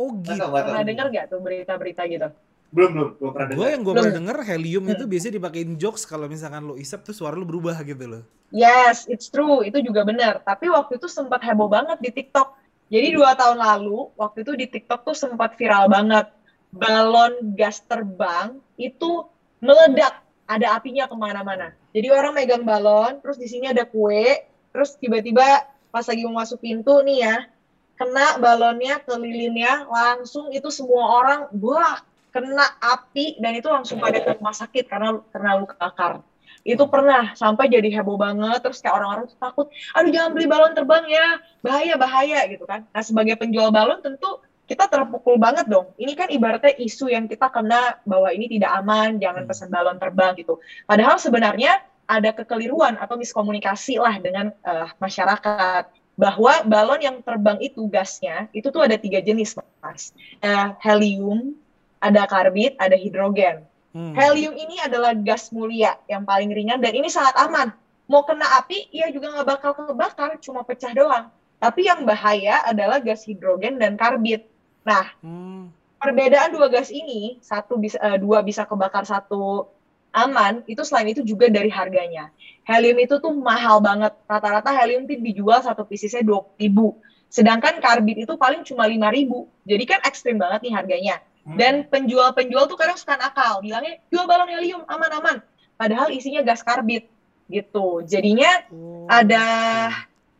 Oh gitu. Pernah dengar gak tuh berita-berita gitu? Belum belum, belum pernah dengar. Gue yang gue pernah denger helium hmm. itu biasanya dipakein jokes kalau misalkan lo isap tuh suara lo berubah gitu loh. Yes, it's true, itu juga benar. Tapi waktu itu sempat heboh banget di TikTok. Jadi dua tahun lalu, waktu itu di TikTok tuh sempat viral banget balon gas terbang itu meledak, ada apinya ke mana-mana. Jadi orang megang balon, terus di sini ada kue, terus tiba-tiba pas lagi mau masuk pintu nih ya, kena balonnya ke lilinnya, langsung itu semua orang, wah kena api dan itu langsung pada ke rumah sakit karena karena luka bakar. Itu pernah sampai jadi heboh banget, terus kayak orang-orang takut, aduh jangan beli balon terbang ya, bahaya bahaya gitu kan. Nah sebagai penjual balon tentu kita terpukul banget dong. Ini kan ibaratnya isu yang kita kena bahwa ini tidak aman, jangan hmm. pesan balon terbang gitu. Padahal sebenarnya ada kekeliruan atau miskomunikasi lah dengan uh, masyarakat bahwa balon yang terbang itu gasnya itu tuh ada tiga jenis mas, uh, helium, ada karbit, ada hidrogen. Hmm. Helium ini adalah gas mulia yang paling ringan dan ini sangat aman. Mau kena api, ia juga nggak bakal kebakar, cuma pecah doang. Tapi yang bahaya adalah gas hidrogen dan karbit. Nah, hmm. perbedaan dua gas ini, satu bisa uh, dua bisa kebakar satu aman, itu selain itu juga dari harganya. Helium itu tuh mahal banget. Rata-rata helium itu dijual satu piecesnya dua ribu. Sedangkan karbit itu paling cuma lima ribu. Jadi kan ekstrim banget nih harganya. Hmm. Dan penjual-penjual tuh kadang suka nakal, bilangnya jual balon helium aman-aman. Padahal isinya gas karbit gitu. Jadinya oh. ada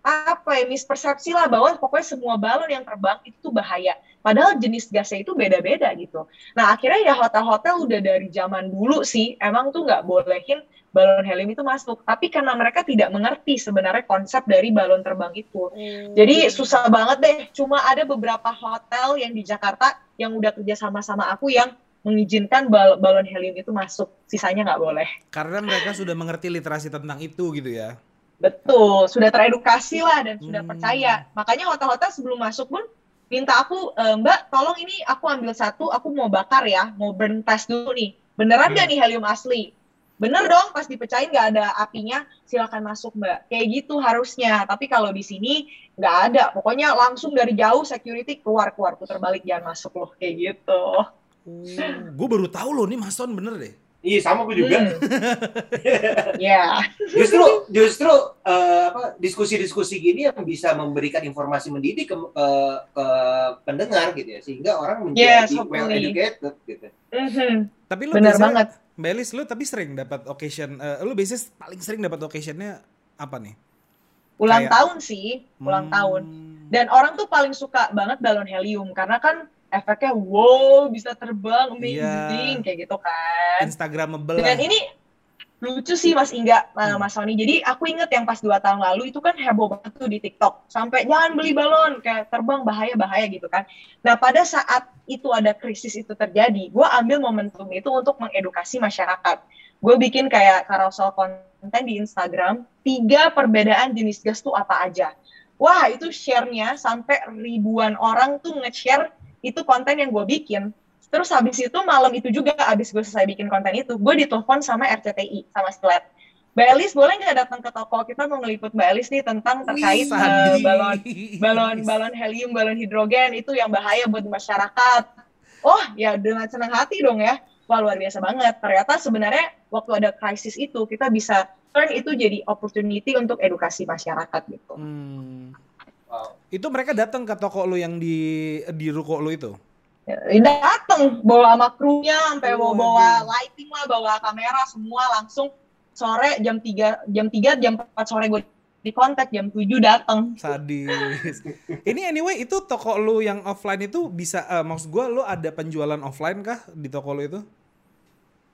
apa ya mispersepsi lah bahwa pokoknya semua balon yang terbang itu tuh bahaya. Padahal jenis gasnya itu beda-beda gitu. Nah akhirnya ya hotel-hotel udah dari zaman dulu sih emang tuh nggak bolehin balon helium itu masuk. Tapi karena mereka tidak mengerti sebenarnya konsep dari balon terbang itu. Hmm. Jadi susah banget deh. Cuma ada beberapa hotel yang di Jakarta yang udah kerja sama-sama aku yang mengizinkan bal balon helium itu masuk. Sisanya nggak boleh. Karena mereka sudah mengerti literasi tentang itu gitu ya. Betul, sudah teredukasi lah dan sudah hmm. percaya. Makanya hotel-hotel sebelum masuk pun minta aku, e, Mbak, tolong ini aku ambil satu, aku mau bakar ya, mau burn test dulu nih. Beneran nggak hmm. nih helium asli? Bener dong, pas dipecahin nggak ada apinya, silakan masuk Mbak. Kayak gitu harusnya. Tapi kalau di sini nggak ada. Pokoknya langsung dari jauh security keluar keluar putar balik jangan masuk loh kayak gitu. Oh, gue baru tahu loh nih Mason bener deh. Iya sama gue juga. Hmm. Iya. justru justru uh, apa diskusi-diskusi gini yang bisa memberikan informasi mendidik ke, ke, ke pendengar gitu ya sehingga orang menjadi yes, well educated gitu. Mm-hmm. Tapi lu Benar banget. Belis lu tapi sering dapat occasion uh, lu biasanya paling sering dapat occasionnya apa nih? Ulang Kayak... tahun sih, ulang hmm. tahun. Dan orang tuh paling suka banget balon helium karena kan efeknya wow bisa terbang amazing yeah. kayak gitu kan. Instagramable dan ini lucu sih Mas Ingga hmm. Mas Sony. Jadi aku inget yang pas dua tahun lalu itu kan heboh banget tuh di TikTok. Sampai jangan beli balon kayak terbang bahaya bahaya gitu kan. Nah pada saat itu ada krisis itu terjadi gue ambil momentum itu untuk mengedukasi masyarakat. Gue bikin kayak carousel konten di Instagram tiga perbedaan jenis gas tuh apa aja. Wah itu share-nya sampai ribuan orang tuh nge-share itu konten yang gue bikin. Terus habis itu malam itu juga habis gue selesai bikin konten itu gue ditelepon sama RCTI sama Sklet Mbak Elis boleh nggak datang ke toko? Kita mau ngeliput Mbak Elis nih tentang terkait uh, balon balon balon helium balon hidrogen. Itu yang bahaya buat masyarakat. Oh ya dengan senang hati dong ya. Wah luar biasa banget. Ternyata sebenarnya waktu ada krisis itu kita bisa turn itu jadi opportunity untuk edukasi masyarakat gitu. Hmm. Itu mereka datang ke toko lu yang di di ruko lu itu? Ya, datang bawa sama krunya sampai oh, bawa, bawa lighting lah, bawa kamera semua langsung sore jam 3 jam 3 jam 4 sore gue di kontak jam 7 datang. Sadis. Ini anyway itu toko lu yang offline itu bisa uh, maksud gue lu ada penjualan offline kah di toko lu itu?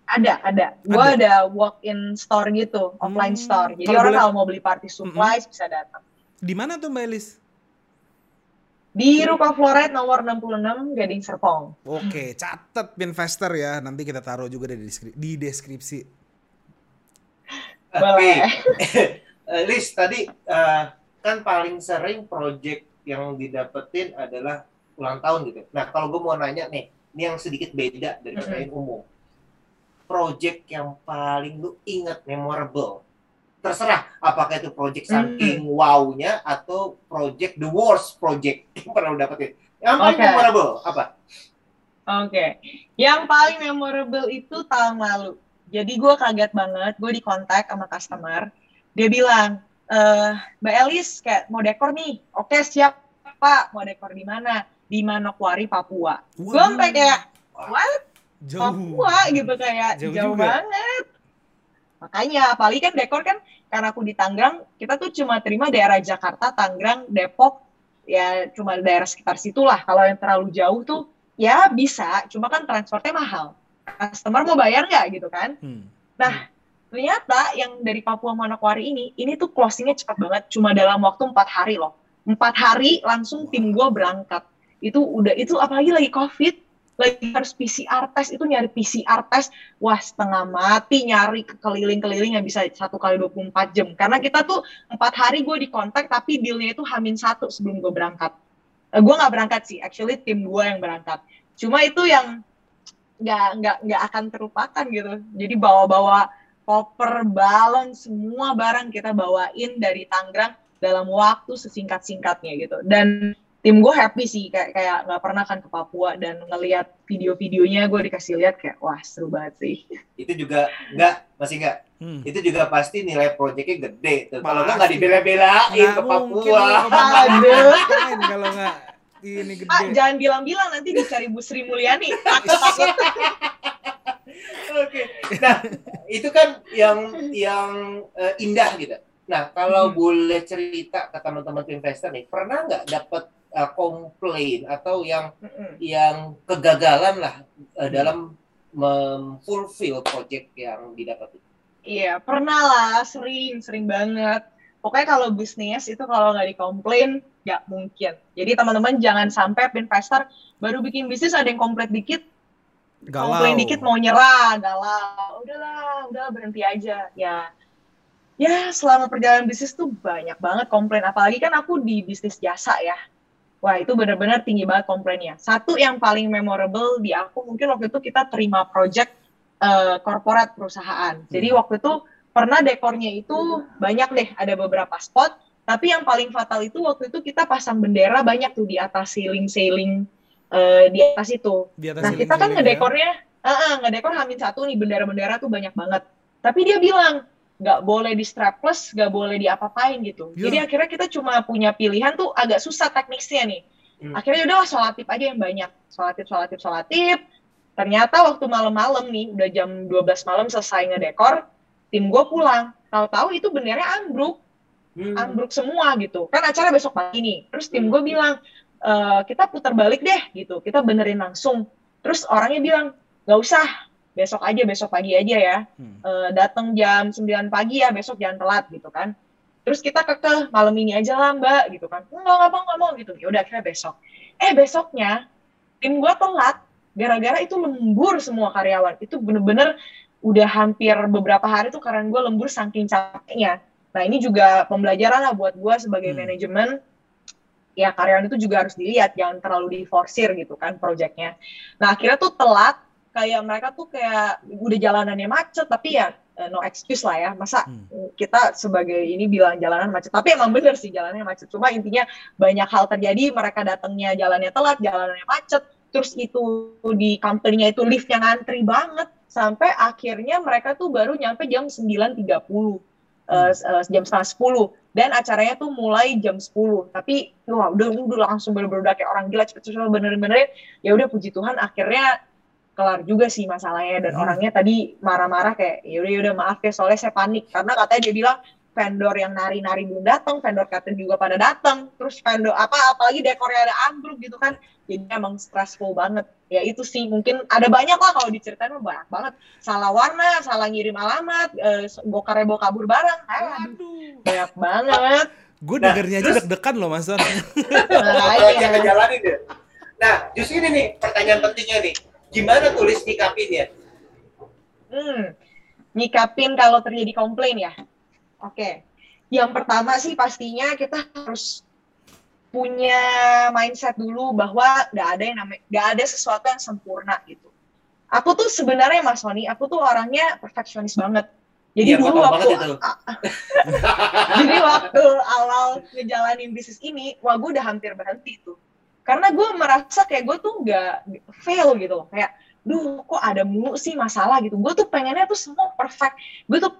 Ada, ada. Gue ada walk-in store gitu, offline hmm, store. Jadi kalau orang boleh... kalau mau beli party supplies mm -hmm. bisa datang. Di mana tuh Mbak Elis? Di Rupa Floret nomor 66 Gading Serpong. Oke, catat investor ya. Nanti kita taruh juga di, deskripsi. Di deskripsi. Oke. Eh, Lis, tadi uh, kan paling sering project yang didapetin adalah ulang tahun gitu. Nah, kalau gue mau nanya nih, ini yang sedikit beda dari mm -hmm. umum project yang paling lu ingat memorable? Terserah apakah itu project saking mm -hmm. wow-nya atau project the worst project yang pernah lu dapetin. Yang paling okay. memorable apa? Oke, okay. yang paling memorable itu tahun lalu. Jadi gue kaget banget, gue di kontak sama customer, dia bilang, e, Mbak Elis kayak mau dekor nih, oke okay, siap Pak, mau dekor di mana? Di Manokwari, Papua. Wow. Gue sampai kayak, what? jauh. Papua gitu kayak jauh, jauh banget. Makanya apalagi kan dekor kan karena aku di Tangerang, kita tuh cuma terima daerah Jakarta, Tangerang, Depok, ya cuma daerah sekitar situlah. Kalau yang terlalu jauh tuh ya bisa, cuma kan transportnya mahal. Customer mau bayar nggak gitu kan? Hmm. Nah, ternyata yang dari Papua Manokwari ini, ini tuh closingnya cepat banget, cuma dalam waktu empat hari loh. Empat hari langsung tim gue berangkat. Itu udah itu apalagi lagi COVID, lagi harus PCR test itu nyari PCR test wah setengah mati nyari keliling-keliling yang bisa satu kali 24 jam. Karena kita tuh empat hari gue di kontak tapi dealnya itu hamin satu sebelum gue berangkat. Uh, eh, gue nggak berangkat sih actually tim gue yang berangkat. Cuma itu yang nggak nggak nggak akan terlupakan gitu. Jadi bawa-bawa koper balon semua barang kita bawain dari Tangerang dalam waktu sesingkat-singkatnya gitu. Dan tim gue happy sih kayak kayak nggak pernah kan ke Papua dan ngelihat video-videonya gue dikasih lihat kayak wah seru banget sih. Itu juga nggak? Masih nggak? Hmm. itu juga pasti nilai proyeknya gede tuh. Kalau nggak dibela-belain ke Papua. aduh. Kalau nggak ini gede? ah, jangan bilang-bilang nanti dicari Bu Sri Mulyani. Oke, nah itu kan yang yang uh, indah gitu. Nah, kalau hmm. boleh cerita ke teman-teman investor nih, pernah nggak dapat uh, komplain atau yang mm-hmm. yang kegagalan lah uh, dalam memfulfill project yang didapat itu? Iya, pernah lah, sering, sering banget. Pokoknya kalau bisnis itu kalau nggak dikomplain, nggak mungkin. Jadi teman-teman jangan sampai investor baru bikin bisnis ada yang komplit dikit, galau. komplain dikit mau nyerah, galau. Udahlah, udah berhenti aja. Ya, ya selama perjalanan bisnis tuh banyak banget komplain. Apalagi kan aku di bisnis jasa ya wah itu benar-benar tinggi banget komplainnya. Satu yang paling memorable di aku mungkin waktu itu kita terima project uh, corporate perusahaan. Jadi hmm. waktu itu pernah dekornya itu banyak deh, ada beberapa spot. Tapi yang paling fatal itu waktu itu kita pasang bendera banyak tuh di atas ceiling-ceiling uh, di atas itu. Di atas nah kita kan ya? ngedekornya, ya? uh, uh, ngedekor hamil satu nih bendera-bendera tuh banyak banget. Tapi dia bilang nggak boleh di strapless, nggak boleh di apa-apain gitu. Yeah. Jadi akhirnya kita cuma punya pilihan tuh agak susah teknisnya nih. Hmm. Akhirnya udah sholatip aja yang banyak. Sholatip, sholatip, sholatip. Ternyata waktu malam-malam nih, udah jam 12 malam selesai ngedekor, tim gue pulang. Tahu-tahu itu benderanya ambruk. Hmm. Ambruk semua gitu. Kan acara besok pagi nih. Terus tim gue bilang, e, kita putar balik deh gitu. Kita benerin langsung. Terus orangnya bilang, nggak usah, besok aja besok pagi aja ya. Hmm. e, datang jam 9 pagi ya besok jangan telat gitu kan. Terus kita kekeh malam ini aja lah mbak gitu kan. Nggak nggak mau nggak mau gitu. Ya udah akhirnya besok. Eh besoknya tim gue telat gara-gara itu lembur semua karyawan. Itu bener-bener udah hampir beberapa hari tuh karena gue lembur saking capeknya. Nah ini juga pembelajaran lah buat gue sebagai hmm. manajemen. Ya karyawan itu juga harus dilihat jangan terlalu diforsir gitu kan proyeknya nah akhirnya tuh telat kayak mereka tuh kayak udah jalanannya macet tapi ya uh, no excuse lah ya masa hmm. kita sebagai ini bilang jalanan macet tapi emang bener sih jalannya macet cuma intinya banyak hal terjadi mereka datangnya jalannya telat jalanannya macet terus itu di company-nya itu liftnya ngantri banget sampai akhirnya mereka tuh baru nyampe jam 9.30 hmm. Uh, uh, jam setengah sepuluh dan acaranya tuh mulai jam 10 tapi wah udah udah langsung bener-bener kayak orang gila cepet-cepet bener-bener ya udah puji Tuhan akhirnya kelar juga sih masalahnya dan hmm. orangnya tadi marah-marah kayak yaudah yaudah maaf ya soalnya saya panik karena katanya dia bilang vendor yang nari-nari belum datang, vendor catering juga pada datang, terus vendor apa apalagi dekornya ada ambruk gitu kan. Jadi emang stressful banget. Ya itu sih mungkin ada banyak lah kalau diceritain mah banyak banget. Salah warna, salah ngirim alamat, eh, bokar bawa kabur barang. Aduh, banyak banget. Gue nah, dengernya aja deg-degan loh Mas Don. nah, deh. Nah, justru ini nih pertanyaan pentingnya nih. Gimana tulis nyikapin ya? Hmm, nyikapin kalau terjadi komplain ya. Oke. Yang pertama sih pastinya kita harus punya mindset dulu bahwa nggak ada yang namanya nggak ada sesuatu yang sempurna gitu. Aku tuh sebenarnya Mas Sony, aku tuh orangnya perfeksionis banget. Jadi ya, dulu waktu jadi waktu awal ngejalanin bisnis ini, wah gue udah hampir berhenti tuh. Karena gue merasa kayak gue tuh nggak fail gitu Kayak, duh kok ada mulu sih masalah gitu. Gue tuh pengennya tuh semua perfect. Gue tuh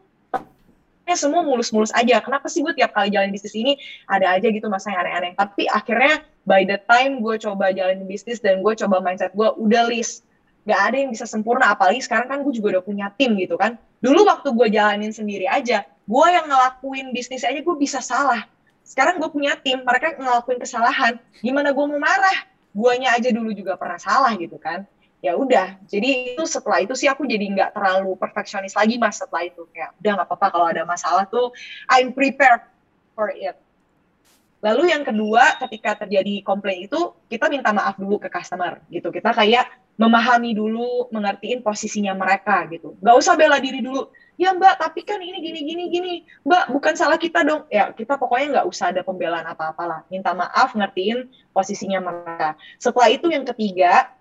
semua mulus-mulus aja. Kenapa sih gue tiap kali jalan bisnis ini ada aja gitu masa yang aneh-aneh. Tapi akhirnya by the time gue coba jalan bisnis dan gue coba mindset gue udah list nggak ada yang bisa sempurna apalagi sekarang kan gue juga udah punya tim gitu kan dulu waktu gue jalanin sendiri aja gue yang ngelakuin bisnis aja gue bisa salah sekarang gue punya tim mereka ngelakuin kesalahan gimana gue mau marah guanya aja dulu juga pernah salah gitu kan ya udah jadi itu setelah itu sih aku jadi nggak terlalu perfeksionis lagi mas setelah itu kayak udah nggak apa-apa kalau ada masalah tuh I'm prepared for it Lalu yang kedua, ketika terjadi komplain itu, kita minta maaf dulu ke customer gitu. Kita kayak memahami dulu, mengertiin posisinya mereka gitu. Gak usah bela diri dulu. Ya mbak, tapi kan ini gini gini gini. Mbak, bukan salah kita dong. Ya kita pokoknya nggak usah ada pembelaan apa-apa lah. Minta maaf, ngertiin posisinya mereka. Setelah itu yang ketiga,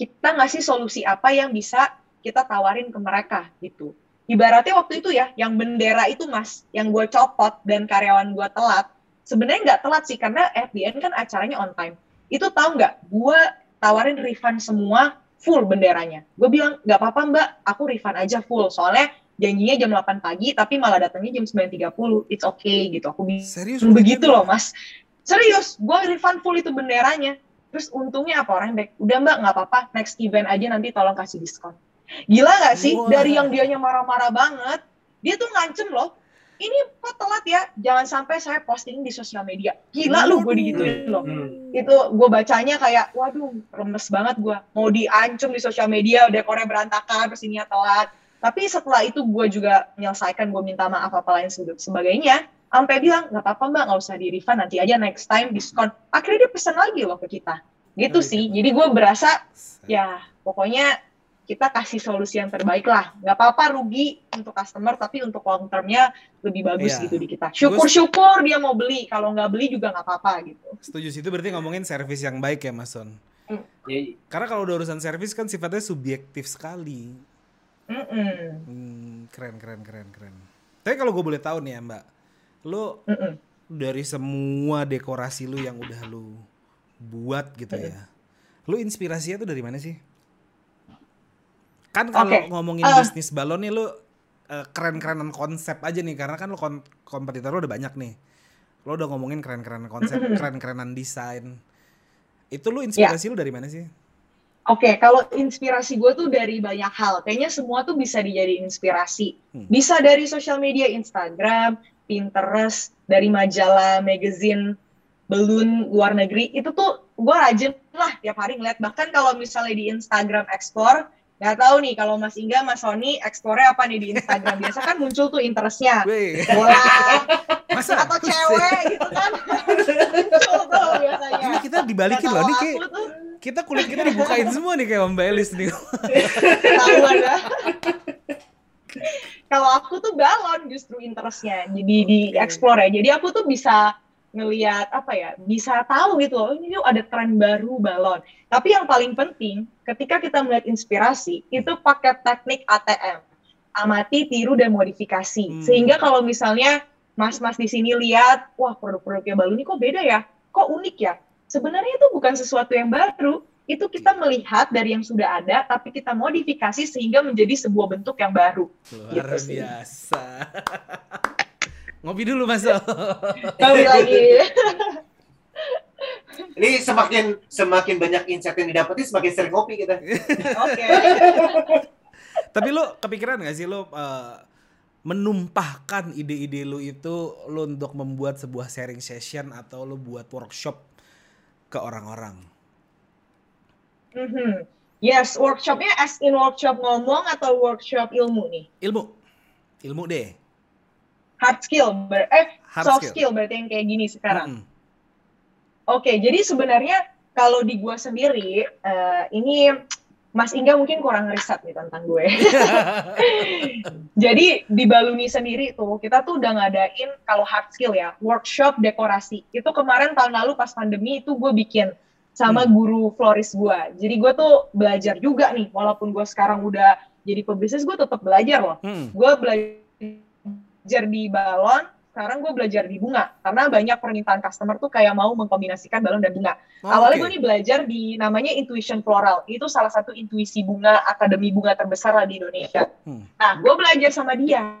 kita ngasih solusi apa yang bisa kita tawarin ke mereka gitu. Ibaratnya waktu itu ya, yang bendera itu mas, yang gue copot dan karyawan gue telat, sebenarnya nggak telat sih karena FBN kan acaranya on time itu tahu nggak gue tawarin refund semua full benderanya gue bilang nggak apa-apa mbak aku refund aja full soalnya janjinya jam 8 pagi tapi malah datangnya jam 9.30 it's okay gitu. Aku serius? Begitu loh mas. Serius gue refund full itu benderanya. Terus untungnya apa orang baik udah mbak nggak apa-apa. Next event aja nanti tolong kasih diskon. Gila nggak sih? Wow. dari yang dianya marah-marah banget dia tuh ngancem loh. Ini kok telat ya? Jangan sampai saya posting di sosial media. Gila lu gue digituin loh. Hmm. itu gue bacanya kayak waduh remes banget gue mau diancam di sosial media udah dekornya berantakan terus ini ya telat tapi setelah itu gue juga menyelesaikan gue minta maaf apa lain sebagainya sampai bilang nggak apa-apa mbak nggak usah di refund nanti aja next time diskon akhirnya dia pesan lagi loh ke kita gitu oh, sih jadi gue berasa ya pokoknya kita kasih solusi yang terbaik lah. Nggak apa-apa rugi untuk customer, tapi untuk long termnya lebih bagus yeah. gitu di kita. Syukur-syukur dia mau beli, kalau nggak beli juga nggak apa-apa gitu. Setuju sih, itu berarti ngomongin servis yang baik ya Mas Son. Mm. Karena kalau udah urusan servis kan sifatnya subjektif sekali. Mm -mm. Hmm, keren, keren, keren, keren. Tapi kalau gue boleh tahu nih ya Mbak, lo mm -mm. dari semua dekorasi lu yang udah lu buat gitu mm -mm. ya, lu inspirasinya tuh dari mana sih? Kan kalau okay. ngomongin uh. bisnis balon nih lu uh, keren-kerenan konsep aja nih karena kan lu kon kompetitor lu udah banyak nih. Lu udah ngomongin keren-kerenan konsep, keren-kerenan desain. Itu lu inspirasi yeah. lu dari mana sih? Oke, okay, kalau inspirasi gue tuh dari banyak hal. Kayaknya semua tuh bisa dijadi inspirasi. Hmm. Bisa dari sosial media, Instagram, Pinterest, dari majalah, magazine, balloon luar negeri. Itu tuh gue rajin lah tiap hari ngeliat. Bahkan kalau misalnya di Instagram Explore, Gak tahu nih kalau Mas Ingga, Mas Sony eksplornya apa nih di Instagram? Biasa kan muncul tuh interestnya. Bola, Masa? atau cewek gitu kan. muncul tuh biasanya. Ini kita dibalikin loh nih kayak kita kulit kita dibukain semua nih kayak Mbak Elis nih. Tahu ada. kalau aku tuh galon justru interestnya jadi di explore ya. Jadi aku tuh bisa ngelihat apa ya bisa tahu gitu loh ini ada tren baru balon. Tapi yang paling penting ketika kita melihat inspirasi itu pakai teknik ATM amati tiru dan modifikasi. Hmm. sehingga kalau misalnya mas-mas di sini lihat wah produk-produknya balon ini kok beda ya? Kok unik ya? Sebenarnya itu bukan sesuatu yang baru. Itu kita melihat dari yang sudah ada tapi kita modifikasi sehingga menjadi sebuah bentuk yang baru. Luar gitu biasa Ngopi dulu Mas. Ngopi lagi. Ini semakin semakin banyak insight yang didapetin semakin sering ngopi kita. Oke. Tapi lo kepikiran gak sih lo uh, menumpahkan ide-ide lu itu lu untuk membuat sebuah sharing session atau lu buat workshop ke orang-orang? Mm -hmm. Yes, workshopnya as in workshop ngomong atau workshop ilmu nih? Ilmu, ilmu deh. Hard skill, ber eh Hard soft skill. skill berarti yang kayak gini sekarang. Mm -hmm. Oke, okay, jadi sebenarnya kalau di gua sendiri uh, ini Mas Ingga mungkin kurang riset nih tentang gue. Jadi di Baluni sendiri tuh kita tuh udah ngadain kalau hard skill ya workshop dekorasi. Itu kemarin tahun lalu pas pandemi itu gue bikin sama hmm. guru floris gue. Jadi gue tuh belajar juga nih walaupun gue sekarang udah jadi pebisnis gue tetap belajar loh. Hmm. Gue belajar di balon sekarang gue belajar di bunga karena banyak permintaan customer tuh kayak mau mengkombinasikan balon dan bunga. Oh, Awalnya okay. gue nih belajar di namanya Intuition Floral. Itu salah satu intuisi bunga akademi bunga terbesar lah di Indonesia. Hmm. Nah, gue belajar sama dia.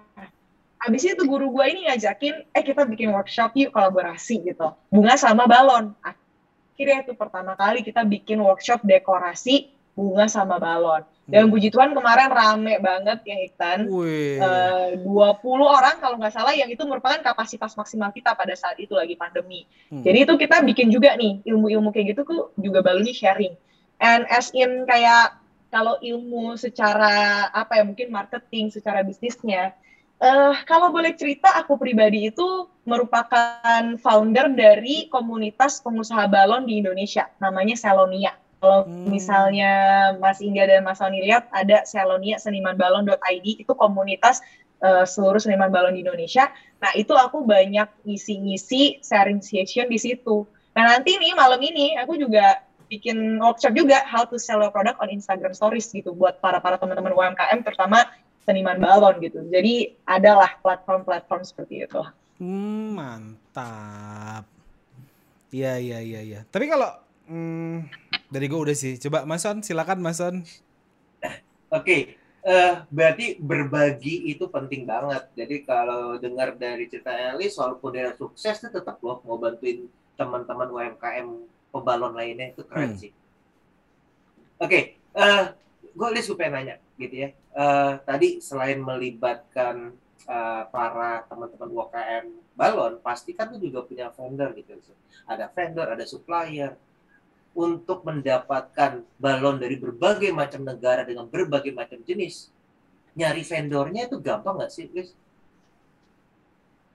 Habis itu guru gue ini ngajakin, eh kita bikin workshop yuk kolaborasi gitu. Bunga sama balon. Akhirnya itu pertama kali kita bikin workshop dekorasi bunga sama balon. Dan hmm. puji Tuhan kemarin rame banget ya Iktan. Uh, 20 orang kalau nggak salah yang itu merupakan kapasitas maksimal kita pada saat itu lagi pandemi. Hmm. Jadi itu kita bikin juga nih ilmu-ilmu kayak gitu tuh juga baru nih sharing. And as in kayak kalau ilmu secara apa ya mungkin marketing secara bisnisnya Uh, kalau boleh cerita, aku pribadi itu merupakan founder dari komunitas pengusaha balon di Indonesia, namanya Selonia. Kalau hmm. misalnya Mas Inga dan Mas Sony lihat ada Selonia Seniman Balon.id itu komunitas uh, seluruh seniman balon di Indonesia. Nah itu aku banyak ngisi-ngisi sharing session di situ. Nah nanti nih malam ini aku juga bikin workshop juga how to sell your product on Instagram Stories gitu buat para para teman-teman UMKM terutama seniman balon gitu. Jadi adalah platform-platform seperti itu. Hmm, mantap. Iya iya iya iya. Tapi kalau hmm, dari gue udah sih. Coba Mason, silakan Mason. Oke, okay. uh, eh, berarti berbagi itu penting banget. Jadi kalau dengar dari cerita Elis, walaupun dia sukses, dia tetap loh mau bantuin teman-teman UMKM pembalon lainnya itu keren hmm. sih. Oke, okay. uh, eh, gue Elis gue pengen nanya gitu ya. Uh, tadi selain melibatkan uh, para teman-teman UMKM balon, pasti kan tuh juga punya vendor gitu. Ada vendor, ada supplier untuk mendapatkan balon dari berbagai macam negara dengan berbagai macam jenis, nyari vendornya itu gampang nggak sih, Liz?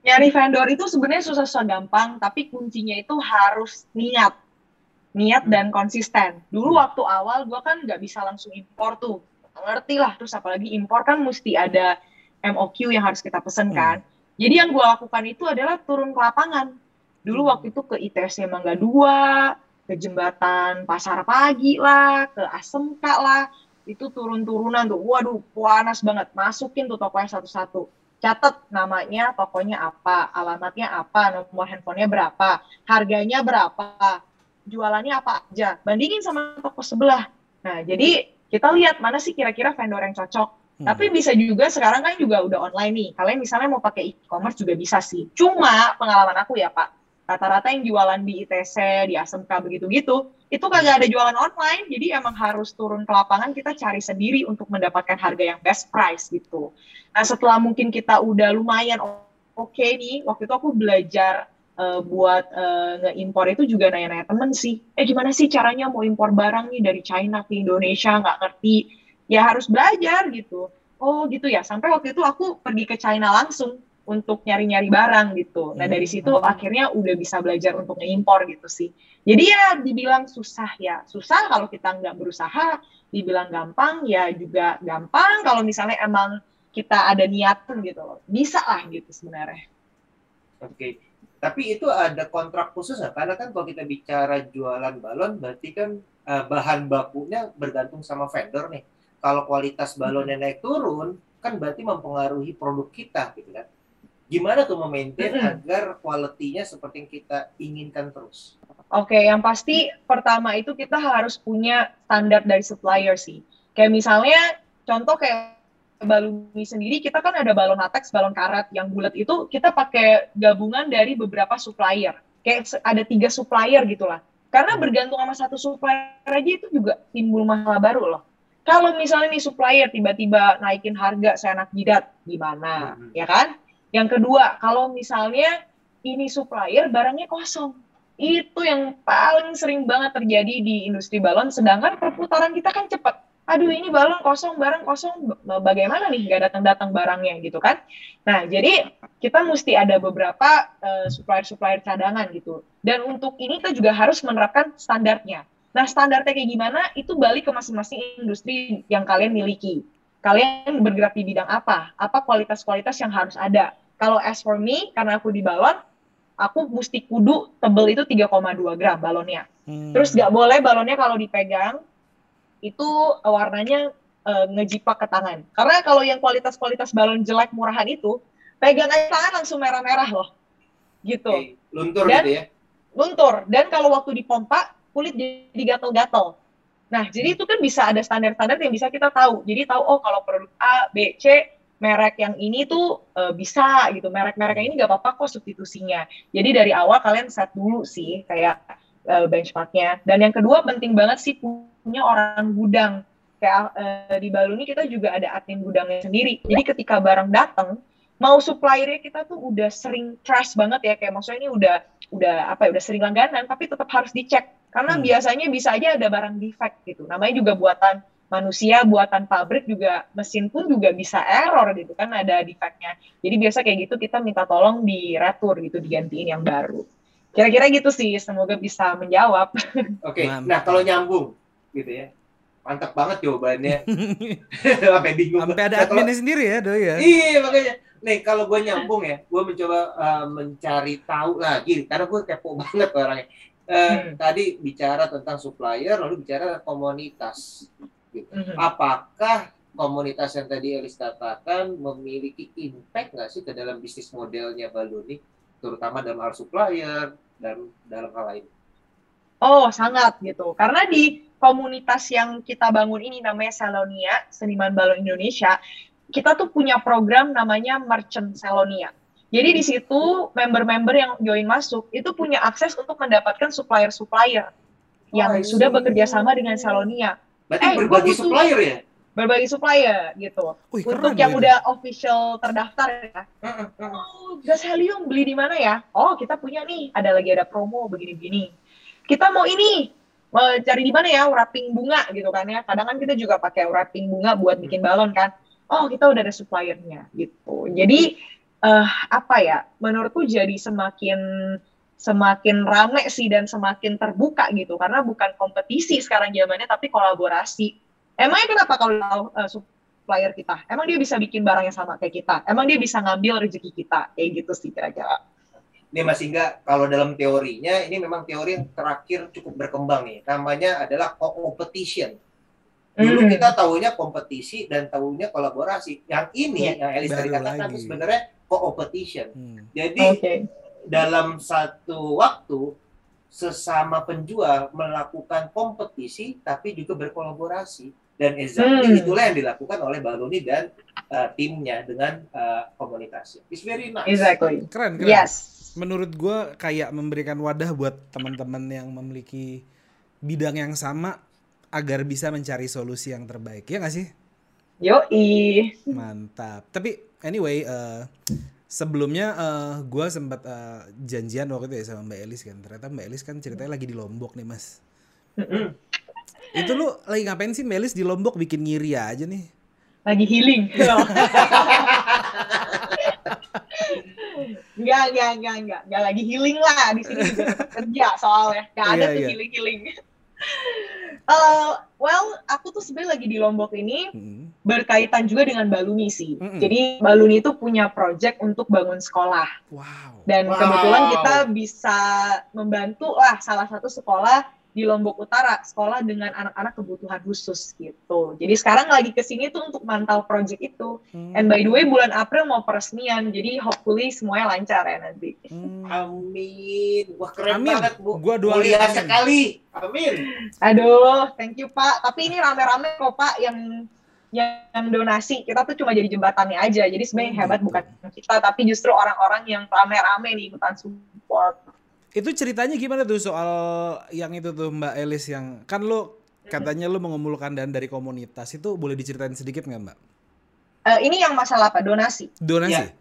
Nyari vendor itu sebenarnya susah-susah gampang, tapi kuncinya itu harus niat. Niat dan konsisten. Dulu hmm. waktu awal gue kan nggak bisa langsung impor tuh. Ngerti lah, terus apalagi impor kan mesti ada MOQ yang harus kita pesen kan. Hmm. Jadi yang gue lakukan itu adalah turun ke lapangan. Dulu hmm. waktu itu ke ITS Mangga 2, ke jembatan pasar pagi lah, ke ASMK lah, itu turun-turunan tuh, waduh panas banget, masukin tuh tokonya satu-satu, catat namanya, tokonya apa, alamatnya apa, nomor handphonenya berapa, harganya berapa, jualannya apa aja, bandingin sama toko sebelah. Nah, jadi kita lihat mana sih kira-kira vendor yang cocok. Hmm. Tapi bisa juga sekarang kan juga udah online nih. Kalian misalnya mau pakai e-commerce juga bisa sih. Cuma pengalaman aku ya Pak, rata-rata yang jualan di ITC, di ASMK begitu-gitu, itu kagak ada jualan online, jadi emang harus turun ke lapangan kita cari sendiri untuk mendapatkan harga yang best price gitu. Nah setelah mungkin kita udah lumayan oke okay nih, waktu itu aku belajar uh, buat uh, ngeimpor itu juga nanya-nanya temen sih, eh gimana sih caranya mau impor barang nih dari China ke Indonesia, nggak ngerti, ya harus belajar gitu. Oh gitu ya, sampai waktu itu aku pergi ke China langsung, untuk nyari-nyari barang gitu. Nah dari situ hmm. akhirnya udah bisa belajar untuk ngimpor gitu sih. Jadi ya dibilang susah ya susah kalau kita nggak berusaha. Dibilang gampang ya juga gampang kalau misalnya emang kita ada niatan gitu loh. Bisa lah gitu sebenarnya. Oke. Okay. Tapi itu ada kontrak khusus nggak? Karena kan kalau kita bicara jualan balon berarti kan uh, bahan bakunya bergantung sama vendor nih. Kalau kualitas balonnya naik turun kan berarti mempengaruhi produk kita gitu kan gimana tuh memaintain mm -hmm. agar kualitinya seperti yang kita inginkan terus? Oke, okay, yang pasti pertama itu kita harus punya standar dari supplier sih. Kayak misalnya contoh kayak baluni sendiri kita kan ada balon latex, balon karet yang bulat itu kita pakai gabungan dari beberapa supplier. Kayak ada tiga supplier gitulah. Karena bergantung sama satu supplier aja itu juga timbul masalah baru loh Kalau misalnya nih supplier tiba-tiba naikin harga saya anak jidat, gimana? Hmm. Ya kan? Yang kedua, kalau misalnya ini supplier barangnya kosong. Itu yang paling sering banget terjadi di industri balon, sedangkan perputaran kita kan cepat. Aduh ini balon kosong, barang kosong, bagaimana nih nggak datang-datang barangnya gitu kan? Nah jadi kita mesti ada beberapa uh, supplier-supplier cadangan gitu. Dan untuk ini kita juga harus menerapkan standarnya Nah, standarnya kayak gimana itu balik ke masing-masing industri yang kalian miliki. Kalian bergerak di bidang apa? Apa kualitas-kualitas yang harus ada? Kalau as for me, karena aku di balon, aku mesti kudu tebel itu 3,2 gram balonnya. Hmm. Terus nggak boleh balonnya kalau dipegang itu warnanya e, ngejipak ke tangan. Karena kalau yang kualitas-kualitas balon jelek murahan itu, pegang aja tangan langsung merah-merah loh. Gitu. Oke, luntur Dan, gitu ya? Luntur. Dan kalau waktu dipompa, kulit jadi gatel-gatel. Nah, jadi itu kan bisa ada standar-standar yang bisa kita tahu. Jadi tahu oh kalau produk A, B, C merek yang ini tuh uh, bisa gitu. Merek-merek yang ini nggak apa-apa kok substitusinya. Jadi dari awal kalian set dulu sih kayak uh, benchmarknya. Dan yang kedua penting banget sih punya orang gudang. Kayak uh, di Baluni kita juga ada admin gudangnya sendiri. Jadi ketika barang datang, mau suppliernya kita tuh udah sering trust banget ya kayak maksudnya ini udah udah apa ya udah sering langganan tapi tetap harus dicek karena hmm. biasanya bisa aja ada barang defect gitu. Namanya juga buatan manusia, buatan pabrik juga mesin pun juga bisa error gitu kan ada defectnya. Jadi biasa kayak gitu kita minta tolong diretur gitu digantiin yang baru. Kira-kira gitu sih, semoga bisa menjawab. Oke, okay. nah kalau nyambung gitu ya. Mantap banget jawabannya. Sampai bingung. Sampai ada nah, adminnya kalau, sendiri ya, Doi ya. Iya, makanya. Nih, kalau gue nyambung ya, gue mencoba uh, mencari tahu lagi karena gue kepo banget orangnya eh, hmm. tadi bicara tentang supplier lalu bicara komunitas gitu. hmm. apakah komunitas yang tadi Elis katakan memiliki impact nggak sih ke dalam bisnis modelnya Baluni terutama dalam hal supplier dan dalam hal lain oh sangat gitu karena di komunitas yang kita bangun ini namanya Salonia Seniman Balon Indonesia kita tuh punya program namanya Merchant Salonia jadi di situ member-member yang join masuk itu punya akses untuk mendapatkan supplier-supplier yang oh, sudah bekerja sama dengan Salonia. Berarti eh, berbagi supplier ya? Berbagi supplier gitu. Wih, untuk yang ya. udah official terdaftar ya. Oh, gas helium beli di mana ya? Oh, kita punya nih, ada lagi ada promo begini-begini. Kita mau ini, mau cari di mana ya? Wrapping bunga gitu kan ya. Kadang kan kita juga pakai wrapping bunga buat bikin balon kan. Oh, kita udah ada suppliernya gitu. Jadi uh, apa ya menurutku jadi semakin semakin rame sih dan semakin terbuka gitu. Karena bukan kompetisi sekarang zamannya tapi kolaborasi. Emangnya kenapa kalau uh, supplier kita? Emang dia bisa bikin barang yang sama kayak kita? Emang dia bisa ngambil rezeki kita? Kayak gitu sih kira-kira. Ini masih enggak kalau dalam teorinya ini memang teori yang terakhir cukup berkembang nih. Namanya adalah competition. Dulu hmm. kita tahunya kompetisi dan tahunya kolaborasi. Yang ini yeah. yang Elis tadi katakan sebenarnya competition. Hmm. Jadi okay. dalam satu waktu sesama penjual melakukan kompetisi tapi juga berkolaborasi dan exactly hmm. itulah yang dilakukan oleh Baluni dan uh, timnya dengan uh, komunitas. It's very nice. Exactly. Keren, keren. Yes. Menurut gue kayak memberikan wadah buat teman-teman yang memiliki bidang yang sama agar bisa mencari solusi yang terbaik. Ya nggak sih? Yoi. Mantap. Tapi anyway, uh, sebelumnya uh, eh, gue sempat uh, janjian waktu itu ya sama Mbak Elis kan. Ternyata Mbak Elis kan ceritanya lagi di Lombok nih mas. itu lu lagi ngapain sih Mbak Elis di Lombok bikin ngiri aja nih? Lagi healing. Enggak, enggak, enggak, enggak, enggak lagi healing lah di sini juga kerja soalnya. Enggak ada yeah, tuh yeah. healing healing. Uh, well, aku tuh sebenarnya lagi di Lombok ini hmm. berkaitan juga dengan Baluni sih. Hmm. Jadi Baluni itu punya project untuk bangun sekolah. Wow. Dan wow. kebetulan kita bisa membantu lah salah satu sekolah di Lombok Utara sekolah dengan anak-anak kebutuhan khusus gitu. Jadi sekarang lagi ke sini tuh untuk mantau project itu. Hmm. And by the way bulan April mau peresmian. Jadi hopefully semuanya lancar ya nanti. Hmm. Amin. Wah keren Amin. banget Bu. Gua dua Mulia sekali. Amin. Aduh, thank you Pak. Tapi ini rame-rame kok Pak yang yang donasi kita tuh cuma jadi jembatannya aja jadi sebenarnya hmm. hebat bukan kita tapi justru orang-orang yang rame-rame nih ikutan support itu ceritanya gimana tuh soal yang itu tuh Mbak Elis yang kan lo katanya lu mengumpulkan dana dari komunitas itu boleh diceritain sedikit nggak mbak? Uh, ini yang masalah apa? Donasi. Donasi. Ya.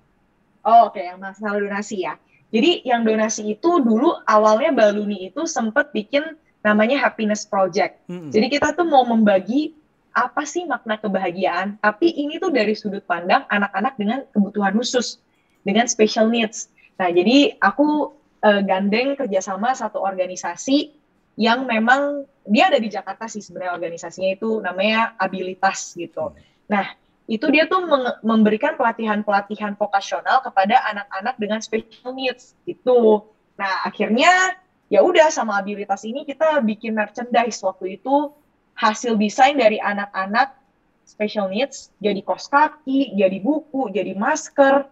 Oh, Oke, okay. yang masalah donasi ya. Jadi yang donasi itu dulu awalnya Baluni itu sempat bikin namanya Happiness Project. Mm -hmm. Jadi kita tuh mau membagi apa sih makna kebahagiaan, tapi ini tuh dari sudut pandang anak-anak dengan kebutuhan khusus, dengan special needs. Nah, jadi aku uh, gandeng kerjasama satu organisasi yang memang dia ada di Jakarta sih sebenarnya organisasinya itu namanya Abilitas gitu. Nah, itu dia tuh memberikan pelatihan-pelatihan vokasional kepada anak-anak dengan special needs itu. Nah, akhirnya ya udah sama abilitas ini kita bikin merchandise waktu itu hasil desain dari anak-anak special needs jadi kos kaki, jadi buku, jadi masker,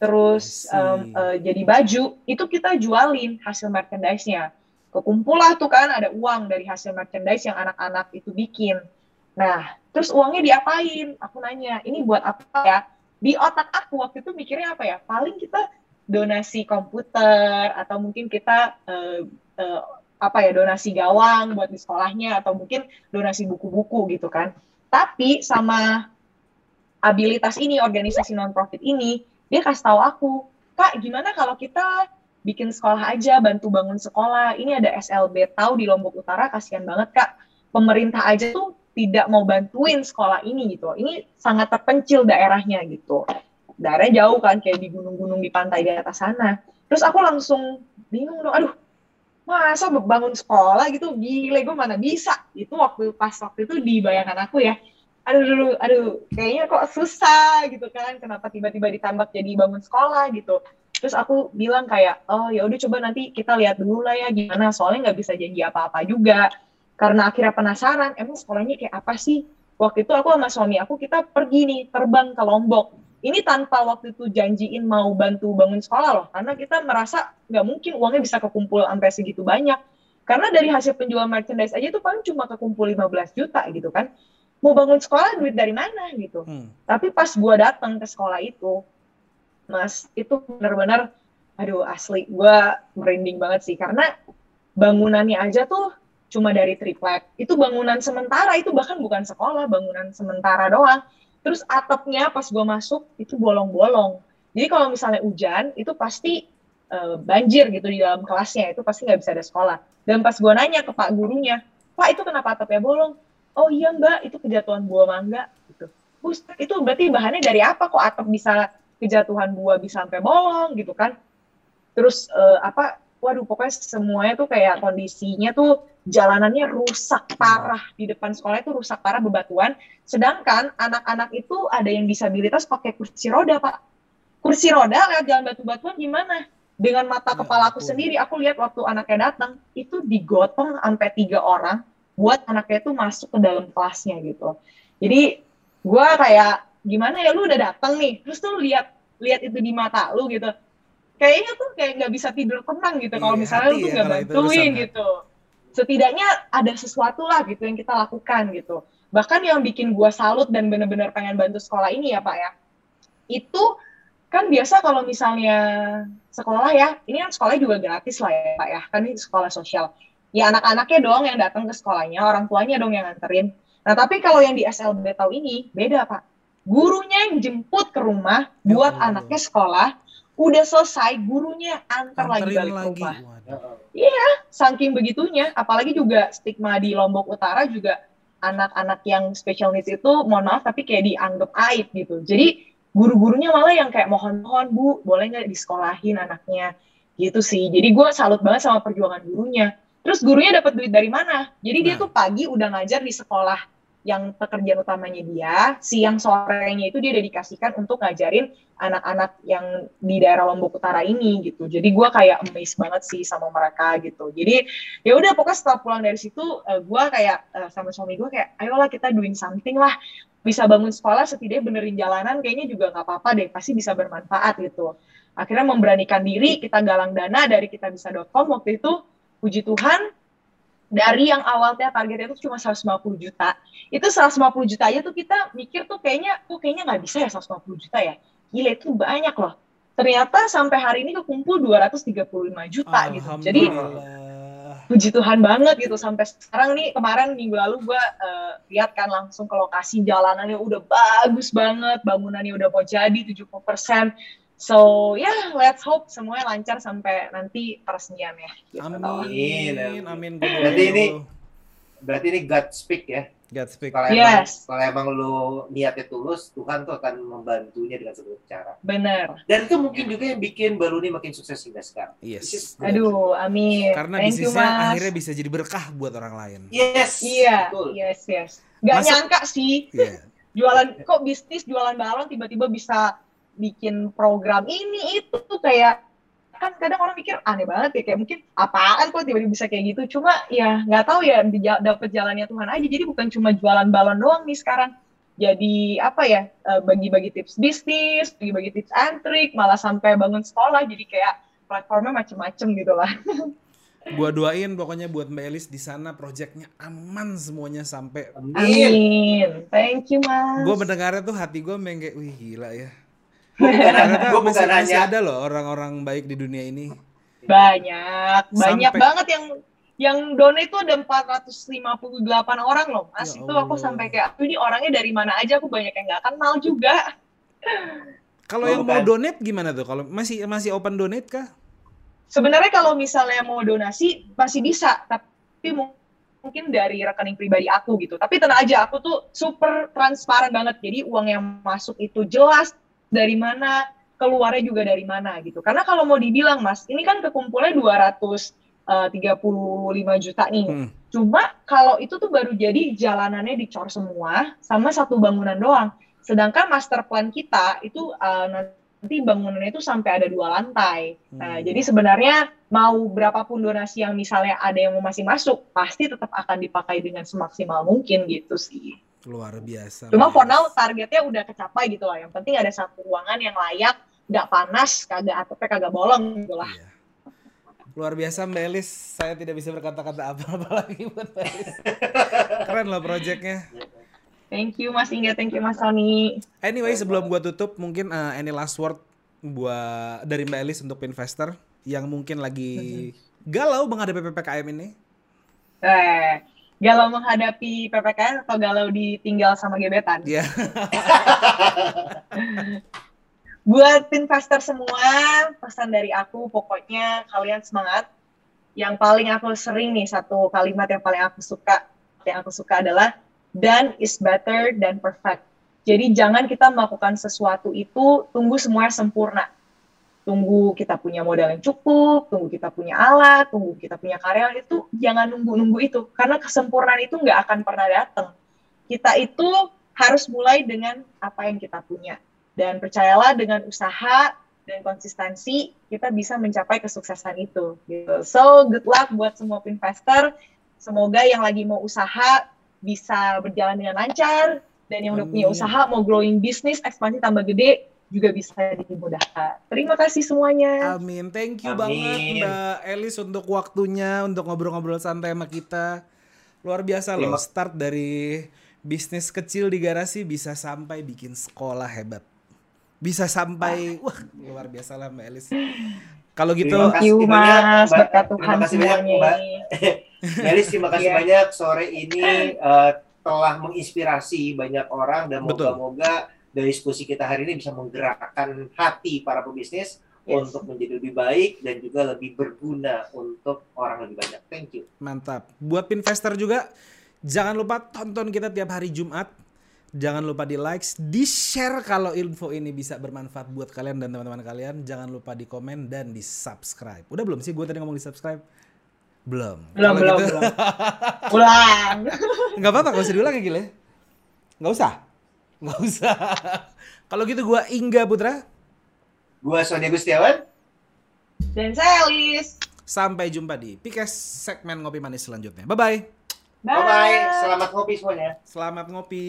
terus um, uh, jadi baju itu kita jualin hasil merchandise-nya kekumpul lah tuh kan ada uang dari hasil merchandise yang anak-anak itu bikin. Nah, terus uangnya diapain? Aku nanya, ini buat apa ya? Di otak aku waktu itu mikirnya apa ya? Paling kita donasi komputer atau mungkin kita uh, uh, apa ya donasi gawang buat di sekolahnya atau mungkin donasi buku-buku gitu kan. Tapi sama abilitas ini organisasi non profit ini dia kasih tahu aku, "Kak, gimana kalau kita bikin sekolah aja, bantu bangun sekolah. Ini ada SLB tahu di Lombok Utara, kasihan banget kak. Pemerintah aja tuh tidak mau bantuin sekolah ini gitu. Ini sangat terpencil daerahnya gitu. Daerahnya jauh kan, kayak di gunung-gunung di pantai di atas sana. Terus aku langsung bingung dong, aduh masa bangun sekolah gitu gile gue mana bisa itu waktu pas waktu itu di bayangan aku ya aduh aduh aduh kayaknya kok susah gitu kan kenapa tiba-tiba ditambah jadi bangun sekolah gitu. Terus aku bilang kayak oh ya udah coba nanti kita lihat dulu lah ya gimana. Soalnya nggak bisa janji apa-apa juga. Karena akhirnya penasaran emang sekolahnya kayak apa sih? Waktu itu aku sama suami aku kita pergi nih terbang ke Lombok. Ini tanpa waktu itu janjiin mau bantu bangun sekolah loh karena kita merasa nggak mungkin uangnya bisa kekumpul sampai segitu banyak. Karena dari hasil penjual merchandise aja itu paling cuma kekumpul 15 juta gitu kan mau bangun sekolah duit dari mana gitu. Hmm. tapi pas gua datang ke sekolah itu Mas itu benar-benar aduh asli gue merinding banget sih. Karena bangunannya aja tuh cuma dari triplek. Itu bangunan sementara itu bahkan bukan sekolah bangunan sementara doang. Terus atapnya pas gue masuk itu bolong-bolong. Jadi kalau misalnya hujan itu pasti uh, banjir gitu di dalam kelasnya. Itu pasti nggak bisa ada sekolah. Dan pas gue nanya ke pak gurunya pak itu kenapa atapnya bolong oh iya mbak itu kejatuhan buah mangga gitu. Bus, itu berarti bahannya dari apa kok atap bisa kejatuhan buah bisa sampai bolong gitu kan? Terus uh, apa waduh pokoknya semuanya tuh kayak kondisinya tuh jalanannya rusak parah di depan sekolah itu rusak parah bebatuan. Sedangkan anak-anak itu ada yang disabilitas pakai kursi roda pak. Kursi roda lewat jalan batu-batuan gimana? Dengan mata ya kepala aku sendiri aku lihat waktu anaknya datang itu digotong sampai tiga orang buat anaknya itu masuk ke dalam kelasnya gitu. Jadi gue kayak gimana ya lu udah datang nih terus tuh lihat lihat itu di mata lu gitu. Kayaknya tuh kayak nggak bisa tidur tenang gitu kalau iya, misalnya lu tuh ya nggak ya, bantuin gitu. Setidaknya ada sesuatu lah gitu yang kita lakukan gitu. Bahkan yang bikin gua salut dan bener-bener pengen bantu sekolah ini ya pak ya itu kan biasa kalau misalnya sekolah ya ini kan sekolah juga gratis lah ya pak ya. Kan ini sekolah sosial ya anak-anaknya dong yang datang ke sekolahnya orang tuanya dong yang nganterin. Nah tapi kalau yang di SLB tahu ini beda pak. Gurunya yang jemput ke rumah buat oh. anaknya sekolah udah selesai gurunya antar lagi balik lagi. rumah. Iya saking begitunya. Apalagi juga stigma di Lombok Utara juga anak-anak yang special needs itu mohon maaf tapi kayak dianggap aib gitu. Jadi guru-gurunya malah yang kayak mohon-mohon bu boleh nggak disekolahin anaknya? Gitu sih. Jadi gue salut banget sama perjuangan gurunya terus gurunya dapat duit dari mana jadi nah. dia tuh pagi udah ngajar di sekolah yang pekerjaan utamanya dia, siang sorenya itu dia dedikasikan untuk ngajarin anak-anak yang di daerah Lombok Utara ini gitu. Jadi gue kayak amazed banget sih sama mereka gitu. Jadi ya udah pokoknya setelah pulang dari situ uh, eh, gue kayak uh, sama suami gue kayak ayolah kita doing something lah. Bisa bangun sekolah setidaknya benerin jalanan kayaknya juga nggak apa-apa deh, pasti bisa bermanfaat gitu. Akhirnya memberanikan diri, kita galang dana dari kita bisa.com waktu itu puji Tuhan dari yang awalnya targetnya itu cuma 150 juta. Itu 150 juta aja tuh kita mikir tuh kayaknya tuh kayaknya nggak bisa ya 150 juta ya? Gila itu banyak loh. Ternyata sampai hari ini kekumpul 235 juta gitu. Jadi puji Tuhan banget gitu. Sampai sekarang nih kemarin minggu lalu gue uh, lihat kan langsung ke lokasi jalanannya udah bagus banget bangunannya udah mau jadi 70% so ya yeah, let's hope semuanya lancar sampai nanti peresmian ya gitu. amin amin amin berarti ini berarti ini God speak ya God speak. Kalau yes. emang, kalau emang lu niatnya tulus, Tuhan tuh akan membantunya dengan segala cara. Benar. Dan itu mungkin juga yang bikin Baluni makin sukses hingga sekarang. Yes. Aduh, amin. Karena Thank bisnisnya you, akhirnya bisa jadi berkah buat orang lain. Yes. Iya. Betul. Yes, yes. Gak Masa, nyangka sih. Yeah. jualan kok bisnis jualan balon tiba-tiba bisa bikin program ini itu tuh kayak kan kadang orang mikir aneh banget ya kayak mungkin apaan kok tiba-tiba bisa kayak gitu. Cuma ya nggak tahu ya dapet jalannya Tuhan aja. Jadi bukan cuma jualan balon doang nih sekarang. Jadi apa ya eh, bagi-bagi tips bisnis bagi-bagi tips and trick malah sampai bangun sekolah jadi kayak platformnya macem-macem gitu lah. Gua doain pokoknya buat Mbak Elis di sana proyeknya aman semuanya sampai amin. amin thank you mas. Gua mendengarnya tuh hati gua kayak wih gila ya gue bukan masih, masih ada loh orang-orang baik di dunia ini. Banyak, banyak sampai... banget yang yang donate itu ada 458 orang loh mas. Ya itu aku sampai kayak ini orangnya dari mana aja? Aku banyak yang nggak kenal juga. Kalau oh, yang mau donate gimana tuh? Kalau masih masih open donate kah? Sebenarnya kalau misalnya mau donasi masih bisa. Tapi mungkin dari rekening pribadi aku gitu. Tapi tenang aja aku tuh super transparan banget. Jadi uang yang masuk itu jelas dari mana, keluarnya juga dari mana gitu. Karena kalau mau dibilang Mas, ini kan kekumpulnya 235 eh, juta nih. Hmm. Cuma kalau itu tuh baru jadi jalanannya dicor semua sama satu bangunan doang. Sedangkan master plan kita itu uh, nanti bangunannya itu sampai ada dua lantai. Nah, hmm. jadi sebenarnya mau berapapun donasi yang misalnya ada yang mau masih masuk, pasti tetap akan dipakai dengan semaksimal mungkin gitu sih. Luar biasa. Cuma for now targetnya udah kecapai gitu lah. Yang penting ada satu ruangan yang layak, nggak panas, kagak atapnya kagak bolong gitu lah. Iya. Luar biasa Mbak Elis, saya tidak bisa berkata-kata apa-apa lagi buat Mbak Elis. Keren loh projectnya. Thank you Mas Inga, thank you Mas Sony. Anyway, sebelum gua tutup, mungkin uh, any last word buat dari Mbak Elis untuk investor yang mungkin lagi galau menghadapi PPKM ini. Eh, galau menghadapi PPKM atau galau ditinggal sama gebetan? Iya. Yeah. Buat investor semua, pesan dari aku pokoknya kalian semangat. Yang paling aku sering nih satu kalimat yang paling aku suka, yang aku suka adalah done is better than perfect. Jadi jangan kita melakukan sesuatu itu tunggu semuanya sempurna tunggu kita punya modal yang cukup, tunggu kita punya alat, tunggu kita punya karyawan itu jangan nunggu-nunggu itu karena kesempurnaan itu nggak akan pernah datang. Kita itu harus mulai dengan apa yang kita punya dan percayalah dengan usaha dan konsistensi kita bisa mencapai kesuksesan itu. Gitu. So good luck buat semua investor. Semoga yang lagi mau usaha bisa berjalan dengan lancar dan yang udah punya usaha mau growing bisnis ekspansi tambah gede juga bisa dimudahkan. Terima kasih semuanya. Amin. Thank you Amin. banget Mbak Elis untuk waktunya untuk ngobrol-ngobrol santai sama kita. Luar biasa Terima. loh. Start dari bisnis kecil di garasi bisa sampai bikin sekolah hebat. Bisa sampai wah luar biasa lah Mbak Elis. Kalau gitu Thank you Mas, berkat Tuhan terima kasih banyak Mbak. Elis terima kasih yeah. banyak sore ini uh, telah menginspirasi banyak orang dan moga-moga dari diskusi kita hari ini bisa menggerakkan hati para pebisnis yes. untuk menjadi lebih baik dan juga lebih berguna untuk orang lebih banyak. Thank you. Mantap. Buat investor juga jangan lupa tonton kita tiap hari Jumat. Jangan lupa di likes, di share kalau info ini bisa bermanfaat buat kalian dan teman-teman kalian. Jangan lupa di komen dan di subscribe. Udah belum sih gue tadi ngomong di subscribe? Belum. Belum, belum, gitu... belum. Ulang. Gak apa-apa, gak usah diulang ya Gile. Gak usah. Nggak usah. Kalau gitu gue Ingga Putra. Gue Sonia Gustiawan. Dan saya Alice. Sampai jumpa di Pikes segmen Ngopi Manis selanjutnya. Bye-bye. Bye-bye. Selamat ngopi semuanya. Selamat ngopi.